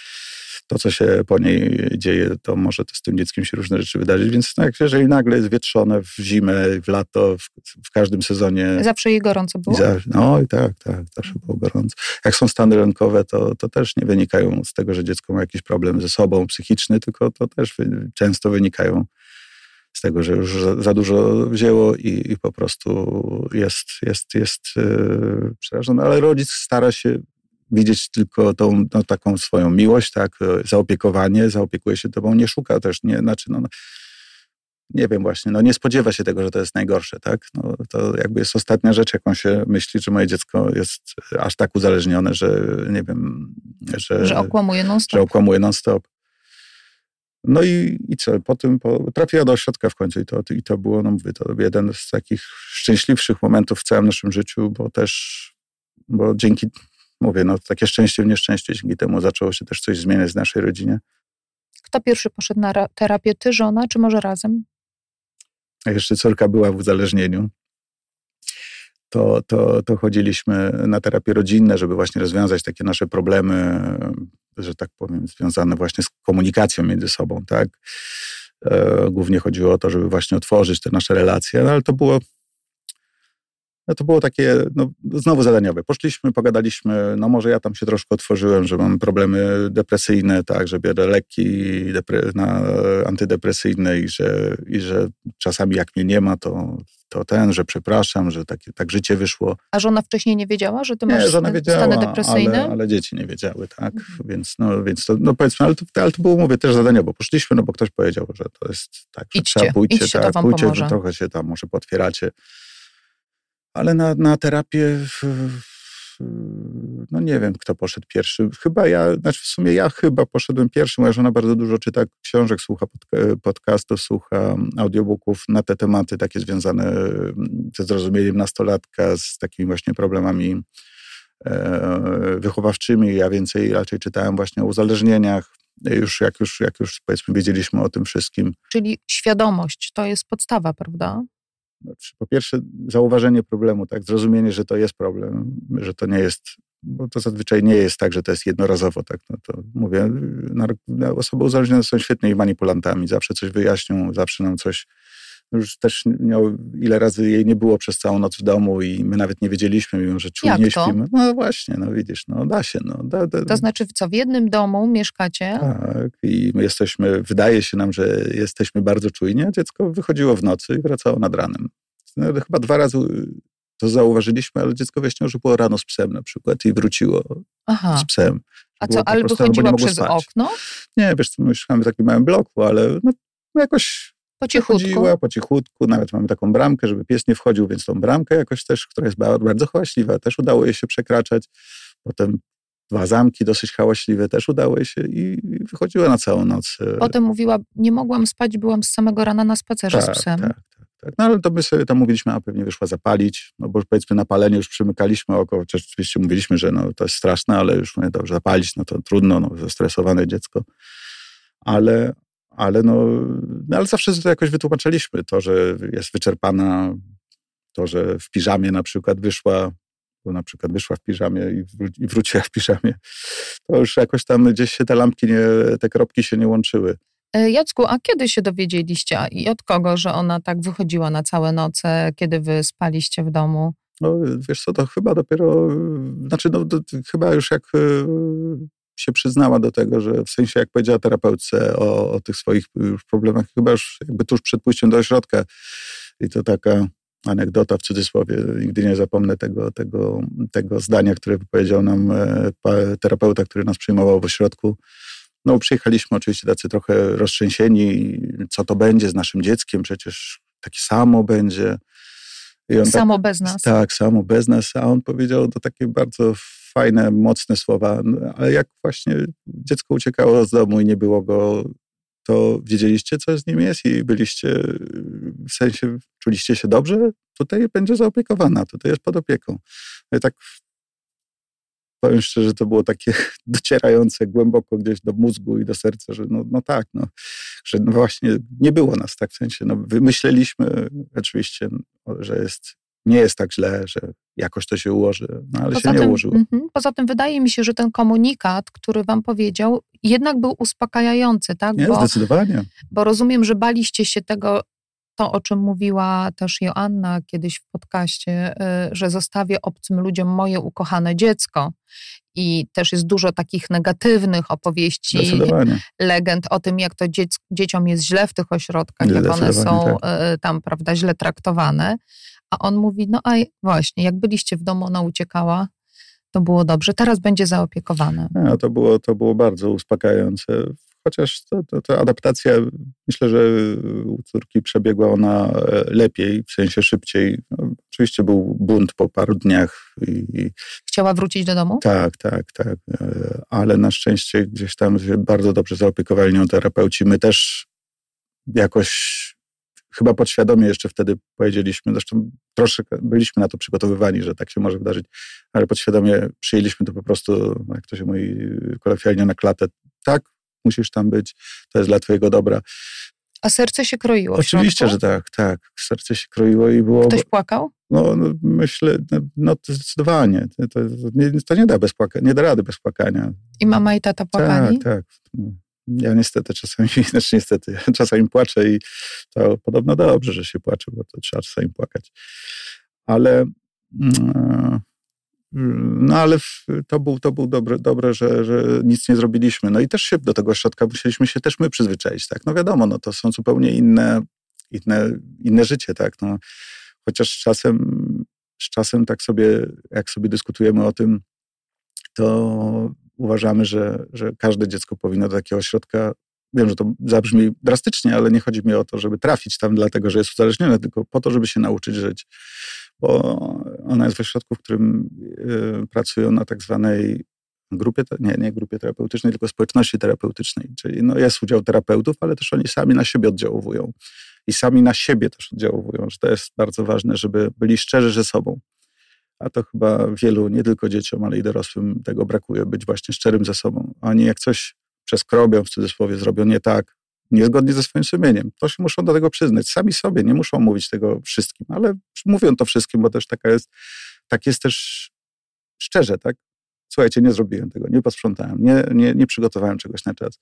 to, co się po niej dzieje, to może to z tym dzieckiem się różne rzeczy wydarzyć. Więc tak, jeżeli nagle jest wietrzone w zimę, w lato, w, w każdym sezonie. Zawsze jej gorąco było? Za, no i tak, tak, zawsze było gorąco. Jak są stany lękowe, to, to też nie wynikają z tego, że dziecko ma jakiś problem ze sobą psychiczny, tylko to też wy, często wynikają z tego, że już za, za dużo wzięło i, i, po prostu jest, jest, jest yy, przerażone. Ale rodzic stara się widzieć tylko tą no, taką swoją miłość, tak, zaopiekowanie, zaopiekuje się tobą, nie szuka też, nie, znaczy, no, nie wiem właśnie, no nie spodziewa się tego, że to jest najgorsze, tak? No, to jakby jest ostatnia rzecz, jaką się myśli, że moje dziecko jest aż tak uzależnione, że nie wiem, że... Że okłamuje non-stop. Że okłamuje non-stop. No i, i co, po tym po, trafiła do ośrodka w końcu i to, i to było, no mówię, to jeden z takich szczęśliwszych momentów w całym naszym życiu, bo też, bo dzięki mówię, no takie szczęście w nieszczęściu, dzięki temu zaczęło się też coś zmieniać w naszej rodzinie. Kto pierwszy poszedł na terapię, ty, żona, czy może razem? A jeszcze córka była w uzależnieniu. To, to, to chodziliśmy na terapie rodzinne, żeby właśnie rozwiązać takie nasze problemy, że tak powiem, związane właśnie z komunikacją między sobą, tak? E, głównie chodziło o to, żeby właśnie otworzyć te nasze relacje, no ale to było no to było takie no, znowu zadaniowe. Poszliśmy, pogadaliśmy, no może ja tam się troszkę otworzyłem, że mam problemy depresyjne, tak, że biorę leki depre, na, antydepresyjne i że, i że czasami jak mnie nie ma, to, to ten, że przepraszam, że tak, tak życie wyszło. A żona wcześniej nie wiedziała, że ty masz nie, żona wiedziała, stany depresyjne? Ale, ale dzieci nie wiedziały, tak, mhm. więc, no, więc to, no powiedzmy, ale to, ale to było, mówię, też zadaniowo. Poszliśmy, no bo ktoś powiedział, że to jest tak, że idźcie, trzeba pójść, idźcie, tak, pójdzie, że trochę się tam może potwieracie ale na, na terapię no nie wiem, kto poszedł pierwszy. Chyba ja, znaczy w sumie ja chyba poszedłem pierwszy. Moja żona bardzo dużo czyta książek, słucha podcastów, słucha audiobooków na te tematy takie związane mm, ze zrozumieniem nastolatka, z takimi właśnie problemami e, wychowawczymi. Ja więcej raczej czytałem właśnie o uzależnieniach, już jak już, jak już powiedzmy wiedzieliśmy o tym wszystkim. Czyli świadomość to jest podstawa, prawda? Znaczy, po pierwsze, zauważenie problemu, tak, zrozumienie, że to jest problem, że to nie jest, bo to zazwyczaj nie jest tak, że to jest jednorazowo, tak, no to mówię, osoby uzależnione są świetnymi manipulantami, zawsze coś wyjaśnią, zawsze nam coś już też miał, ile razy jej nie było przez całą noc w domu i my nawet nie wiedzieliśmy, mimo że czujnie śpimy. No właśnie, no widzisz, no da się. No, da, da. To znaczy, co w jednym domu mieszkacie? Tak, i my jesteśmy, wydaje się nam, że jesteśmy bardzo czujni, a dziecko wychodziło w nocy i wracało nad ranem. No, chyba dwa razy to zauważyliśmy, ale dziecko wyjaśniło, że było rano z psem na przykład i wróciło Aha. z psem. A co, ale wychodziło przez spać. okno? Nie, wiesz co, my mieszkamy w takim małym bloku, ale no, jakoś po cichutku. Chodziła po cichutku, nawet mamy taką bramkę, żeby pies nie wchodził, więc tą bramkę jakoś też, która jest bardzo hałaśliwa, też udało jej się przekraczać. Potem dwa zamki dosyć hałaśliwe też udało jej się i wychodziła na całą noc. E, Potem mówiła, nie mogłam spać, byłam z samego rana na spacerze tak, z psem. Tak, tak, tak. No ale to my sobie tam mówiliśmy, a pewnie wyszła zapalić, no bo powiedzmy na palenie już przymykaliśmy oko, chociaż oczywiście mówiliśmy, że no, to jest straszne, ale już mówię, dobrze, zapalić, no to trudno, no, zestresowane dziecko. Ale, ale no, no ale zawsze to jakoś wytłumaczyliśmy. To, że jest wyczerpana, to, że w piżamie na przykład wyszła, bo na przykład wyszła w piżamie i, wró- i wróciła w piżamie, to już jakoś tam gdzieś się te lampki, nie, te kropki się nie łączyły. E, Jacku, a kiedy się dowiedzieliście i od kogo, że ona tak wychodziła na całe noce, kiedy wy spaliście w domu? No wiesz co, to chyba dopiero, znaczy no, to, chyba już jak e, się przyznała do tego, że w sensie jak powiedziała terapeutce o, o tych swoich problemach, chyba już jakby tuż przed pójściem do ośrodka. I to taka anegdota w cudzysłowie. Nigdy nie zapomnę tego, tego, tego zdania, które powiedział nam e, terapeuta, który nas przyjmował w ośrodku. No, przyjechaliśmy oczywiście tacy trochę roztrzęsieni, co to będzie z naszym dzieckiem, przecież taki samo będzie. samo tak, bez nas. Tak, samo bez nas. A on powiedział to takie bardzo fajne, mocne słowa, ale jak właśnie dziecko uciekało z domu i nie było go, to wiedzieliście, co z nim jest i byliście, w sensie czuliście się dobrze, tutaj będzie zaopiekowana, tutaj jest pod opieką. No i tak powiem szczerze, to było takie [LAUGHS] docierające głęboko gdzieś do mózgu i do serca, że no, no tak, no, że no właśnie nie było nas tak w sensie, no wymyśleliśmy oczywiście, że jest nie jest tak źle, że jakoś to się ułoży, no ale Poza się nie tym, ułożyło. mhm, poza tym wydaje mi się, że ten komunikat, który wam powiedział, jednak był uspokajający, tak? Nie, Bo, zdecydowanie. bo rozumiem, że baliście się tego, to o czym mówiła też Joanna kiedyś w podcaście, y, że zostawię obcym ludziom moje ukochane dziecko. I też jest dużo takich negatywnych opowieści, legend o tym, jak to dziec, dzieciom jest źle w tych ośrodkach, jak one są y, tam, prawda, źle traktowane. A on mówi, no a właśnie, jak byliście w domu, ona uciekała, to było dobrze, teraz będzie zaopiekowane. No, to, było, to było bardzo uspokajające. Chociaż to adaptacja, myślę, że u córki przebiegła ona e, lepiej, w sensie szybciej. No, oczywiście był bunt po paru dniach i, i Chciała wrócić do domu? tak, tak, tak. E, Ale na szczęście gdzieś tam się bardzo dobrze zaopiekowali nią terapeuci. My też jakoś chyba podświadomie jeszcze wtedy powiedzieliśmy, zresztą troszkę byliśmy na to przygotowywani, że tak się może wydarzyć, ale podświadomie przyjęliśmy to po prostu, jak to się mówi kolokwialnie, na klatę. Tak, musisz tam być, to jest dla twojego dobra. A serce się kroiło Oczywiście, że tak, tak. Serce się kroiło i było... Ktoś płakał? No, no myślę, no, no to zdecydowanie. To, to, nie, to nie, da bez płaka, nie da rady bez płakania. I mama i tata płakali? Tak, tak. Ja niestety czasami, [LAUGHS] znaczy niestety, czasami płaczę i to podobno dobrze, że się płacze, bo to trzeba czasami płakać. Ale mm, no ale to był, to był dobre, dobre że, że nic nie zrobiliśmy. No i też się do tego ośrodka musieliśmy się też my przyzwyczaić, tak? No wiadomo, no to są zupełnie inne, inne, inne życie, tak? No, chociaż czasem, z czasem tak sobie, jak sobie dyskutujemy o tym, to uważamy, że, że każde dziecko powinno do takiego ośrodka. Wiem, że to zabrzmi drastycznie, ale nie chodzi mi o to, żeby trafić tam dlatego, że jest uzależnione, tylko po to, żeby się nauczyć żyć. Bo ona jest w ośrodku, w którym y, pracują na tak zwanej grupie, nie, nie grupie terapeutycznej, tylko społeczności terapeutycznej. Czyli no, jest udział terapeutów, ale też oni sami na siebie oddziałują. I sami na siebie też oddziałują, że to jest bardzo ważne, żeby byli szczerzy ze sobą. A to chyba wielu, nie tylko dzieciom, ale i dorosłym tego brakuje, być właśnie szczerym ze sobą. Oni jak coś przeskrobią, w cudzysłowie, zrobią nie tak, niezgodnie ze swoim sumieniem, to się muszą do tego przyznać. Sami sobie, nie muszą mówić tego wszystkim, ale mówią to wszystkim, bo też taka jest, tak jest też szczerze, tak? Słuchajcie, nie zrobiłem tego, nie posprzątałem, nie, nie, nie przygotowałem czegoś na czas.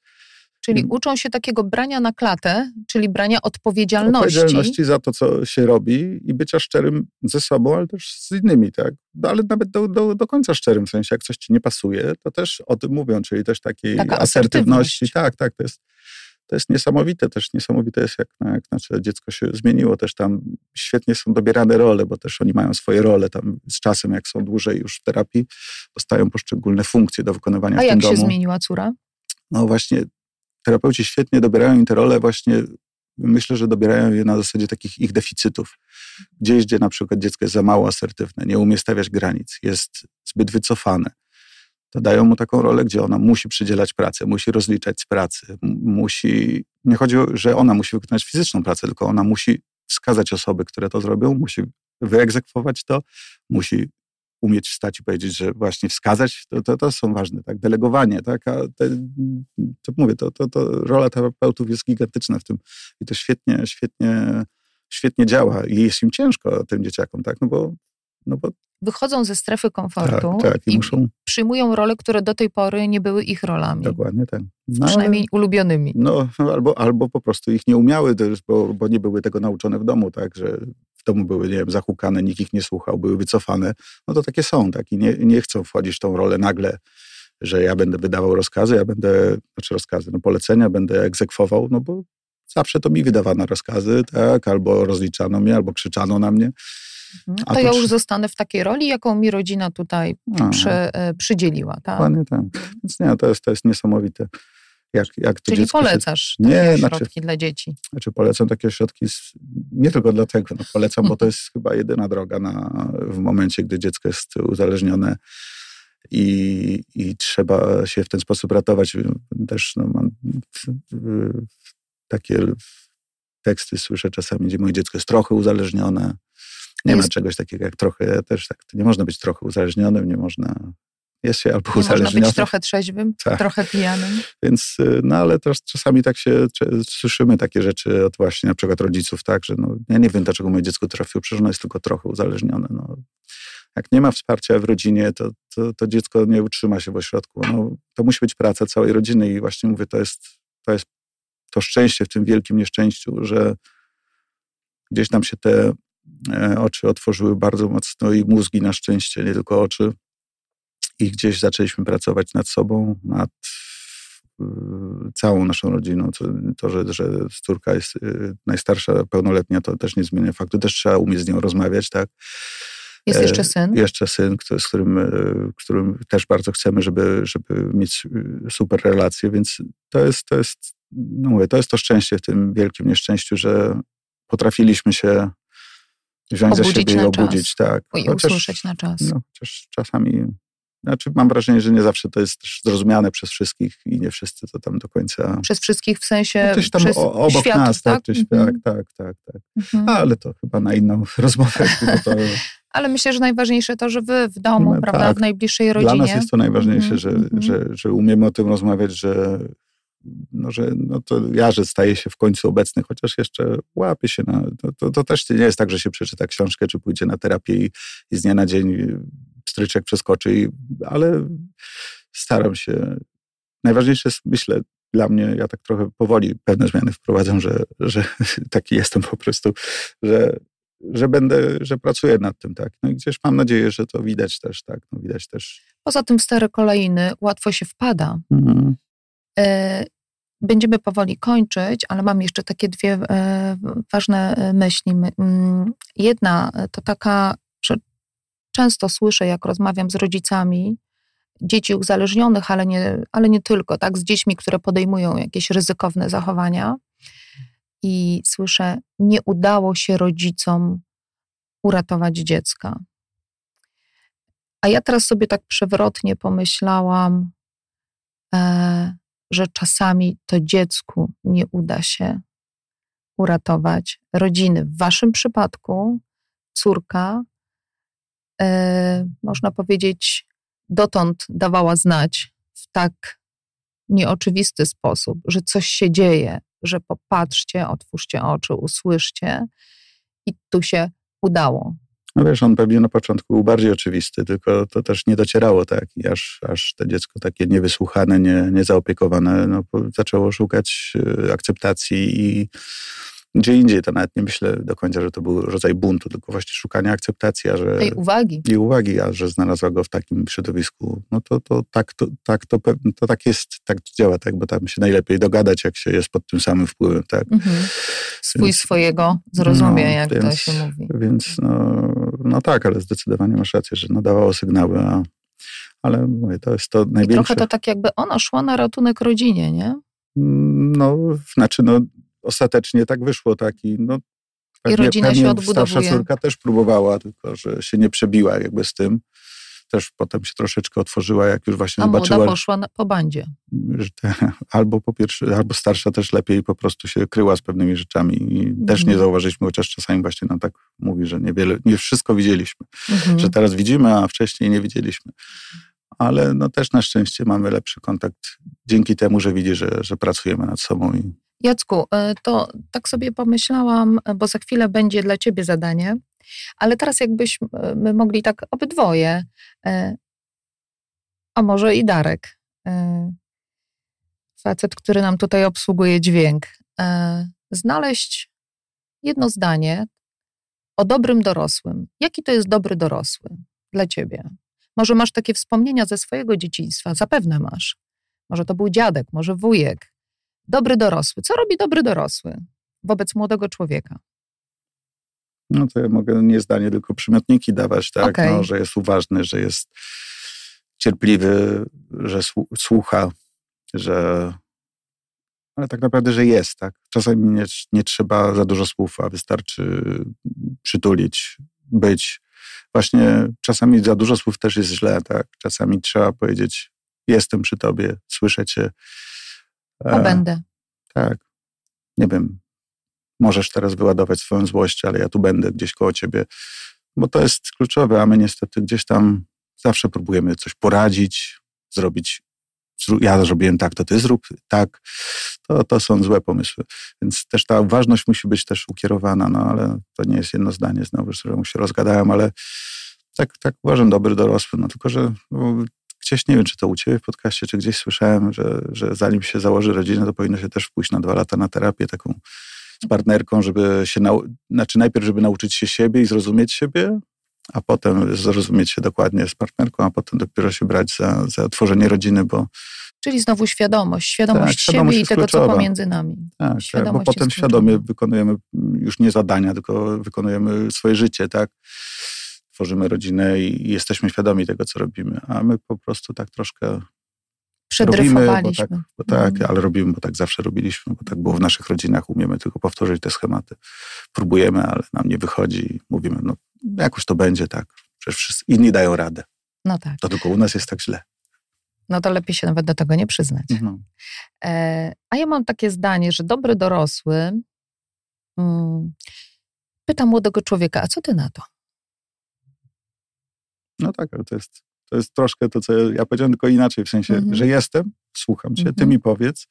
Czyli Mm. uczą się takiego brania na klatę, czyli brania odpowiedzialności. Odpowiedzialności za to, co się robi i bycia szczerym ze sobą, ale też z innymi, tak? No, ale nawet do, do, do końca szczerym, w sensie jak coś ci nie pasuje, to też o tym mówią, czyli też takiej Taka asertywności. Tak, tak, to jest, to jest niesamowite też, niesamowite jest jak, jak nasze dziecko się zmieniło, też tam świetnie są dobierane role, bo też oni mają swoje role tam z czasem, jak są dłużej już w terapii, dostają poszczególne funkcje do wykonywania A w tym jak się domu. zmieniła córa? No właśnie, terapeuci świetnie dobierają im te role właśnie, myślę, że dobierają je na zasadzie takich ich deficytów. Gdzieś, gdzie na przykład dziecko jest za mało asertywne, nie umie stawiać granic, jest zbyt wycofane, to dają mu taką rolę, gdzie ona musi przydzielać pracę, musi rozliczać z pracy, musi, nie chodzi o, że ona musi wykonać fizyczną pracę, tylko ona musi wskazać osoby, które to zrobią, musi wyegzekwować to, musi umieć wstać i powiedzieć, że właśnie wskazać, to, to, to są ważne, tak, delegowanie, tak, a te, to mówię, to, to, to rola terapeutów jest gigantyczna w tym i to świetnie, świetnie, świetnie działa i jest im ciężko tym dzieciakom, tak, no bo, no bo Wychodzą ze strefy tak, komfortu tak, i i muszą, przyjmują role, które do tej pory nie były ich rolami. dokładnie tak. No, Przynajmniej ulubionymi. No, albo, albo po prostu ich nie umiały, bo, bo nie były tego nauczone w domu, tak, że domu były, nie wiem, zahukane, nikt ich nie słuchał, były wycofane. No to takie są, tak, i nie, nie chcą wchodzić w tą rolę nagle, że ja będę wydawał rozkazy, ja będę, znaczy rozkazy, no polecenia, będę egzekwował, no bo zawsze to mi wydawano rozkazy, tak, albo rozliczano mnie, albo krzyczano na mnie. Mhm. a To to ja przy- już zostanę w takiej roli, jaką mi rodzina tutaj przy, e, przydzieliła. Tak? Dokładnie tak. Więc nie, to jest, to jest niesamowite. Jak, jak to Czyli dziecko się polecasz Nie, takie znaczy- środki dla dzieci. Znaczy polecam takie środki z, nie tylko dlatego, no polecam, bo to [LAUGHS] jest chyba jedyna droga na, w momencie, gdy dziecko jest uzależnione i, i trzeba się w ten sposób ratować. Też no, mam takie teksty słyszę czasami, gdzie moje dziecko jest trochę uzależnione. Nie ma Jest- czegoś takiego jak trochę, też tak, nie można być trochę uzależnionym, nie można, jest się albo Nie można uzależniony. być trochę trzeźwym, Tak. trochę pijanym. Więc, y, no ale też czasami tak się słyszymy takie rzeczy od właśnie na przykład rodziców, tak, że no, ja nie wiem, dlaczego moje dziecko trafiło, przecież ono jest tylko trochę uzależnione. No. Jak nie ma wsparcia w rodzinie, to, to, to dziecko nie utrzyma się w ośrodku. No, to musi być praca całej rodziny i właśnie mówię, to jest, to jest to szczęście w tym wielkim nieszczęściu, że gdzieś nam się te e, oczy otworzyły bardzo mocno i mózgi na szczęście, nie tylko oczy. I gdzieś zaczęliśmy pracować nad sobą, nad y, całą naszą rodziną. To, że, że córka jest y, najstarsza, pełnoletnia, to też nie zmienia faktu. Też trzeba umieć z nią rozmawiać, tak? Jest E, jeszcze syn. Jeszcze syn, który, z którym, e, którym też bardzo chcemy, żeby, żeby mieć e, super relacje, więc to jest, to jest, no mówię, to jest to szczęście w tym wielkim nieszczęściu, że potrafiliśmy się wziąć za Obudzić siebie i obudzić, tak. I usłyszeć na czas. No, chociaż czasami, znaczy mam wrażenie, że nie zawsze to jest zrozumiane przez wszystkich i nie wszyscy to tam do końca... Przez wszystkich w sensie Gdzieś tam przez o, obok nas, tak, tak? gdzieś, Mhm. tak, tak, tak, tak. Mhm. Ale to chyba na inną [LAUGHS] rozmowę. to, [LAUGHS] Ale myślę, że najważniejsze to, że wy w domu, No, prawda, tak. w najbliższej rodzinie. Dla nas jest to najważniejsze, Mhm, że, mhm. że, że umiemy o tym rozmawiać, że, no, że no to ja, że staję się w końcu obecny, chociaż jeszcze łapię się na... To, to, to też nie jest tak, że się przeczyta książkę, czy pójdzie na terapię i, i z dnia na dzień stryczek przeskoczy, i, ale staram się. Najważniejsze jest, myślę, dla mnie, ja tak trochę powoli pewne zmiany wprowadzam, że, że [LAUGHS] taki jestem po prostu, że, że będę, że pracuję nad tym, tak. No i gdzieś mam nadzieję, że to widać też, tak. No widać też. Poza tym w stare kolejny łatwo się wpada. Mhm. E, Będziemy powoli kończyć, ale mam jeszcze takie dwie e, ważne e, myśli. My- Jedna to taka, często słyszę, jak rozmawiam z rodzicami dzieci uzależnionych, ale nie, ale nie tylko, tak, z dziećmi, które podejmują jakieś ryzykowne zachowania. I słyszę, nie udało się rodzicom uratować dziecka. A ja teraz sobie tak przewrotnie pomyślałam, e, że czasami to dziecku nie uda się uratować rodziny. W waszym przypadku córka, można powiedzieć, dotąd dawała znać w tak nieoczywisty sposób, że coś się dzieje, że popatrzcie, otwórzcie oczy, usłyszcie i tu się udało. No wiesz, on pewnie na początku był bardziej oczywisty, tylko to też nie docierało tak aż, aż to dziecko takie niewysłuchane, nie, niezaopiekowane, no, zaczęło szukać e, akceptacji i gdzie indziej, to nawet nie myślę do końca, że to był rodzaj buntu, tylko właśnie szukania akceptacji, a że Tej uwagi. i uwagi, a że znalazła go w takim środowisku, no to, to tak, to, tak, to, to tak jest, tak działa, tak, bo tam się najlepiej dogadać, jak się jest pod tym samym wpływem, tak. Mhm. Swojego zrozumie, no, jak to więc- się mówi. Więc no, no tak, ale zdecydowanie masz rację, że nadawało sygnały, a, ale mówię, to jest to I największe. trochę to tak jakby ona szła na ratunek rodzinie, nie? No, znaczy, no, ostatecznie tak wyszło, tak i no, rodzina się Starsza odbudowuje. córka też próbowała, tylko że się nie przebiła jakby z tym. Też potem się troszeczkę otworzyła, jak już właśnie A młoda zobaczyła, poszła na, po bandzie. te, albo po pierwsze, albo starsza też lepiej po prostu się kryła z pewnymi rzeczami i też Mhm. nie zauważyliśmy, chociaż czasami właśnie nam tak mówi, że niewiele, nie wszystko widzieliśmy. Mhm. Że teraz widzimy, a wcześniej nie widzieliśmy. Ale no też na szczęście mamy lepszy kontakt dzięki temu, że widzi, że, że pracujemy nad sobą i Jacku, y, to tak sobie pomyślałam, bo za chwilę będzie dla ciebie zadanie, ale teraz jakbyśmy my mogli tak obydwoje, y, a może i Darek, facet, który nam tutaj obsługuje dźwięk, znaleźć jedno zdanie o dobrym dorosłym. Jaki to jest dobry dorosły dla ciebie? Może masz takie wspomnienia ze swojego dzieciństwa, zapewne masz. Może to był dziadek, może wujek, dobry dorosły. Co robi dobry dorosły wobec młodego człowieka? No to ja mogę nie zdanie, tylko przymiotniki dawać, tak? Okej. No, że jest uważny, że jest cierpliwy, że słu- słucha, że. Ale tak naprawdę, że jest, tak? Czasami nie, nie trzeba za dużo słów, a wystarczy przytulić, być. Właśnie czasami za dużo słów też jest źle, tak? Czasami trzeba powiedzieć: Jestem przy tobie, słyszę cię. A E, będę. tak. Nie wiem. Możesz teraz wyładować swoją złość, ale ja tu będę gdzieś koło ciebie. Bo to jest kluczowe, a my niestety gdzieś tam zawsze próbujemy coś poradzić, zrobić. Ja zrobiłem tak, to ty zrób tak. To, to są złe pomysły. Więc też ta ważność musi być też ukierowana, no ale to nie jest jedno zdanie znowu, że mu się rozgadałem, ale tak, tak uważam, dobry dorosły. No tylko, że no, gdzieś, nie wiem, czy to u ciebie w podcaście, czy gdzieś słyszałem, że, że zanim się założy rodzinę, to powinno się też pójść na dwa lata na terapię taką z partnerką, żeby się, nau- znaczy najpierw, żeby nauczyć się siebie i zrozumieć siebie, a potem zrozumieć się dokładnie z partnerką, a potem dopiero się brać za, za tworzenie rodziny, bo... Czyli znowu świadomość, świadomość Tak, świadomość siebie i tego, kluczowa. co pomiędzy nami. Tak, tak, bo potem świadomie wykonujemy już nie zadania, tylko wykonujemy swoje życie, tak? Tworzymy rodzinę i jesteśmy świadomi tego, co robimy, a my po prostu tak troszkę robimy, bo tak, bo tak Mhm. ale robimy, bo tak zawsze robiliśmy, bo tak było w naszych rodzinach, umiemy tylko powtórzyć te schematy. Próbujemy, ale nam nie wychodzi i mówimy, no jakoś to będzie tak, przecież wszyscy inni dają radę, No tak. to tylko u nas jest tak źle. No to lepiej się nawet do tego nie przyznać. No. E, a ja mam takie zdanie, że dobry dorosły mm, pyta młodego człowieka, a co ty na to? No tak, ale to jest, to jest troszkę to, co ja, ja powiedziałem, tylko inaczej, w sensie, Mhm. że jestem, słucham cię, ty Mhm. mi powiedz.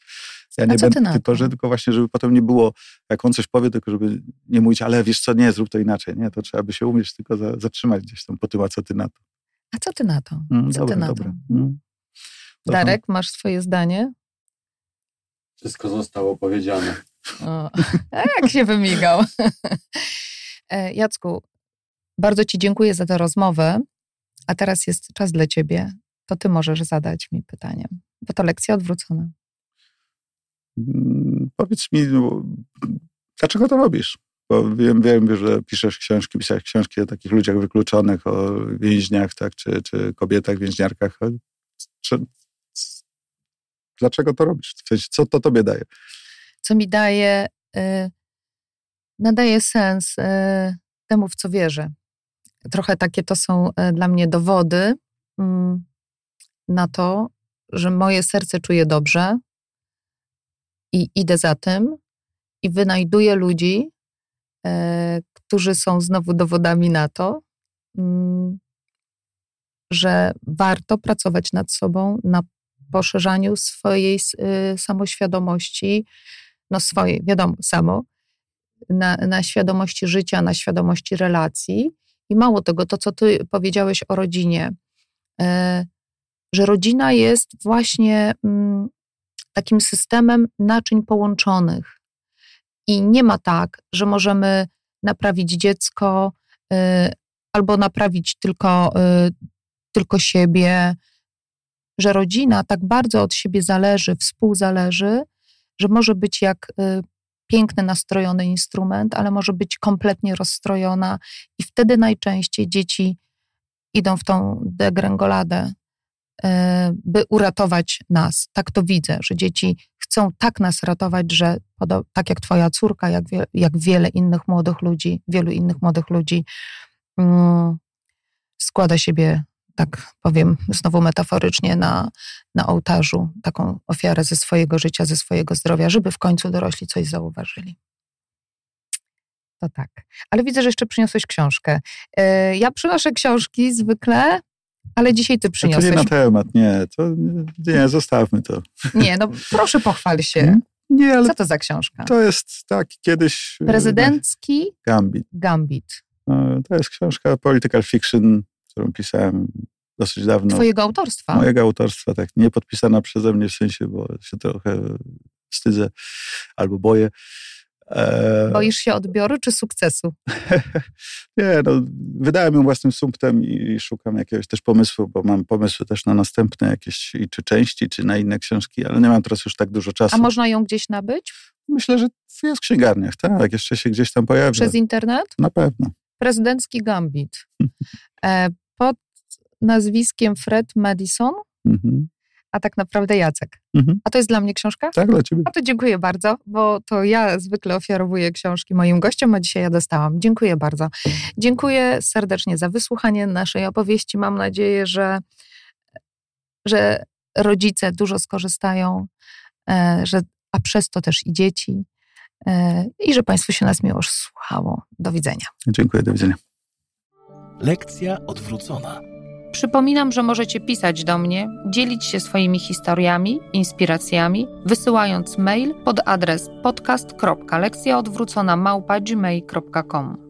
Ja A nie co ty będę, na tylko, to? że, tylko właśnie, żeby potem nie było, jak on coś powie, tylko żeby nie mówić, ale wiesz co, nie, zrób to inaczej, nie, to trzeba by się umieć tylko za, zatrzymać gdzieś tam po tym, a co ty na to. A co ty na to? Mm, Co dobre, ty na dobre. to? Mm. Darek, masz swoje zdanie? Wszystko zostało powiedziane. O, [LAUGHS] jak się wymigał. [LAUGHS] E, Jacku, bardzo Ci dziękuję za tę rozmowę, a teraz jest czas dla Ciebie. To Ty możesz zadać mi pytanie, bo to lekcja odwrócona. Mm, Powiedz mi, no, dlaczego to robisz? Bo wiem, wiem, że piszesz książki, pisałeś książki o takich ludziach wykluczonych, o więźniach, tak, czy, czy kobietach, więźniarkach. Czy, dlaczego to robisz? W sensie, co to tobie daje? Co mi daje, y, nadaje sens y, temu, w co wierzę. Trochę takie to są y, dla mnie dowody mm, na to, że moje serce czuje dobrze i idę za tym i wynajduję ludzi, e, którzy są znowu dowodami na to, mm, że warto pracować nad sobą, na poszerzaniu swojej y, samoświadomości, no swojej, wiadomo, samo, na, na świadomości życia, na świadomości relacji. I mało tego, to co ty powiedziałeś o rodzinie, e, że rodzina jest właśnie mm, takim systemem naczyń połączonych. I nie ma tak, że możemy naprawić dziecko y, albo naprawić tylko, y, tylko siebie, że rodzina tak bardzo od siebie zależy, współzależy, że może być jak piękny, nastrojony instrument, ale może być kompletnie rozstrojona, i wtedy najczęściej dzieci idą w tą degrengoladę, y, by uratować nas. Tak to widzę, że dzieci chcą tak nas ratować, że tak jak twoja córka, jak, wie, jak wiele innych młodych ludzi, wielu innych młodych ludzi, mm, składa siebie, tak powiem znowu metaforycznie, na, na ołtarzu taką ofiarę ze swojego życia, ze swojego zdrowia, żeby w końcu dorośli coś zauważyli. To tak. Ale widzę, że jeszcze przyniosłeś książkę. E, Ja przynoszę książki zwykle, ale dzisiaj ty To nie przyniosłeś. na temat, nie, to nie, zostawmy to. Nie, no proszę pochwal się. Hmm? Nie, ale Co to za książka? to jest tak kiedyś... e, Prezydencki Gambit. Gambit. E, To jest książka political fiction, którą pisałem dosyć dawno. Twojego autorstwa. Mojego autorstwa, tak, nie podpisana przeze mnie w sensie, bo się trochę wstydzę albo boję. E, Boisz się odbioru czy sukcesu? [LAUGHS] nie, no, wydałem ją własnym sumptem i szukam jakiegoś też pomysłu, bo mam pomysły też na następne jakieś, czy części, czy na inne książki, ale nie mam teraz już tak dużo czasu. A można ją gdzieś nabyć? Myślę, że jest w księgarniach, tak, jeszcze się gdzieś tam pojawi. Przez internet? Na pewno. Prezydencki Gambit. Pod nazwiskiem Fred Madison, Mhm. a tak naprawdę Jacek. Mhm. A to jest dla mnie książka? Tak, dla ciebie. A to dziękuję bardzo, bo to ja zwykle ofiarowuję książki moim gościom, a dzisiaj ja dostałam. Dziękuję bardzo. Dziękuję serdecznie za wysłuchanie naszej opowieści. Mam nadzieję, że, że rodzice dużo skorzystają, e, że, a przez to też i dzieci. e, I że Państwu się nas miło słuchało. Do widzenia. Dziękuję, do widzenia. Lekcja odwrócona. Przypominam, że możecie pisać do mnie, dzielić się swoimi historiami, inspiracjami, wysyłając mail pod adres podcast.lekcjaodwrócona.gmail.com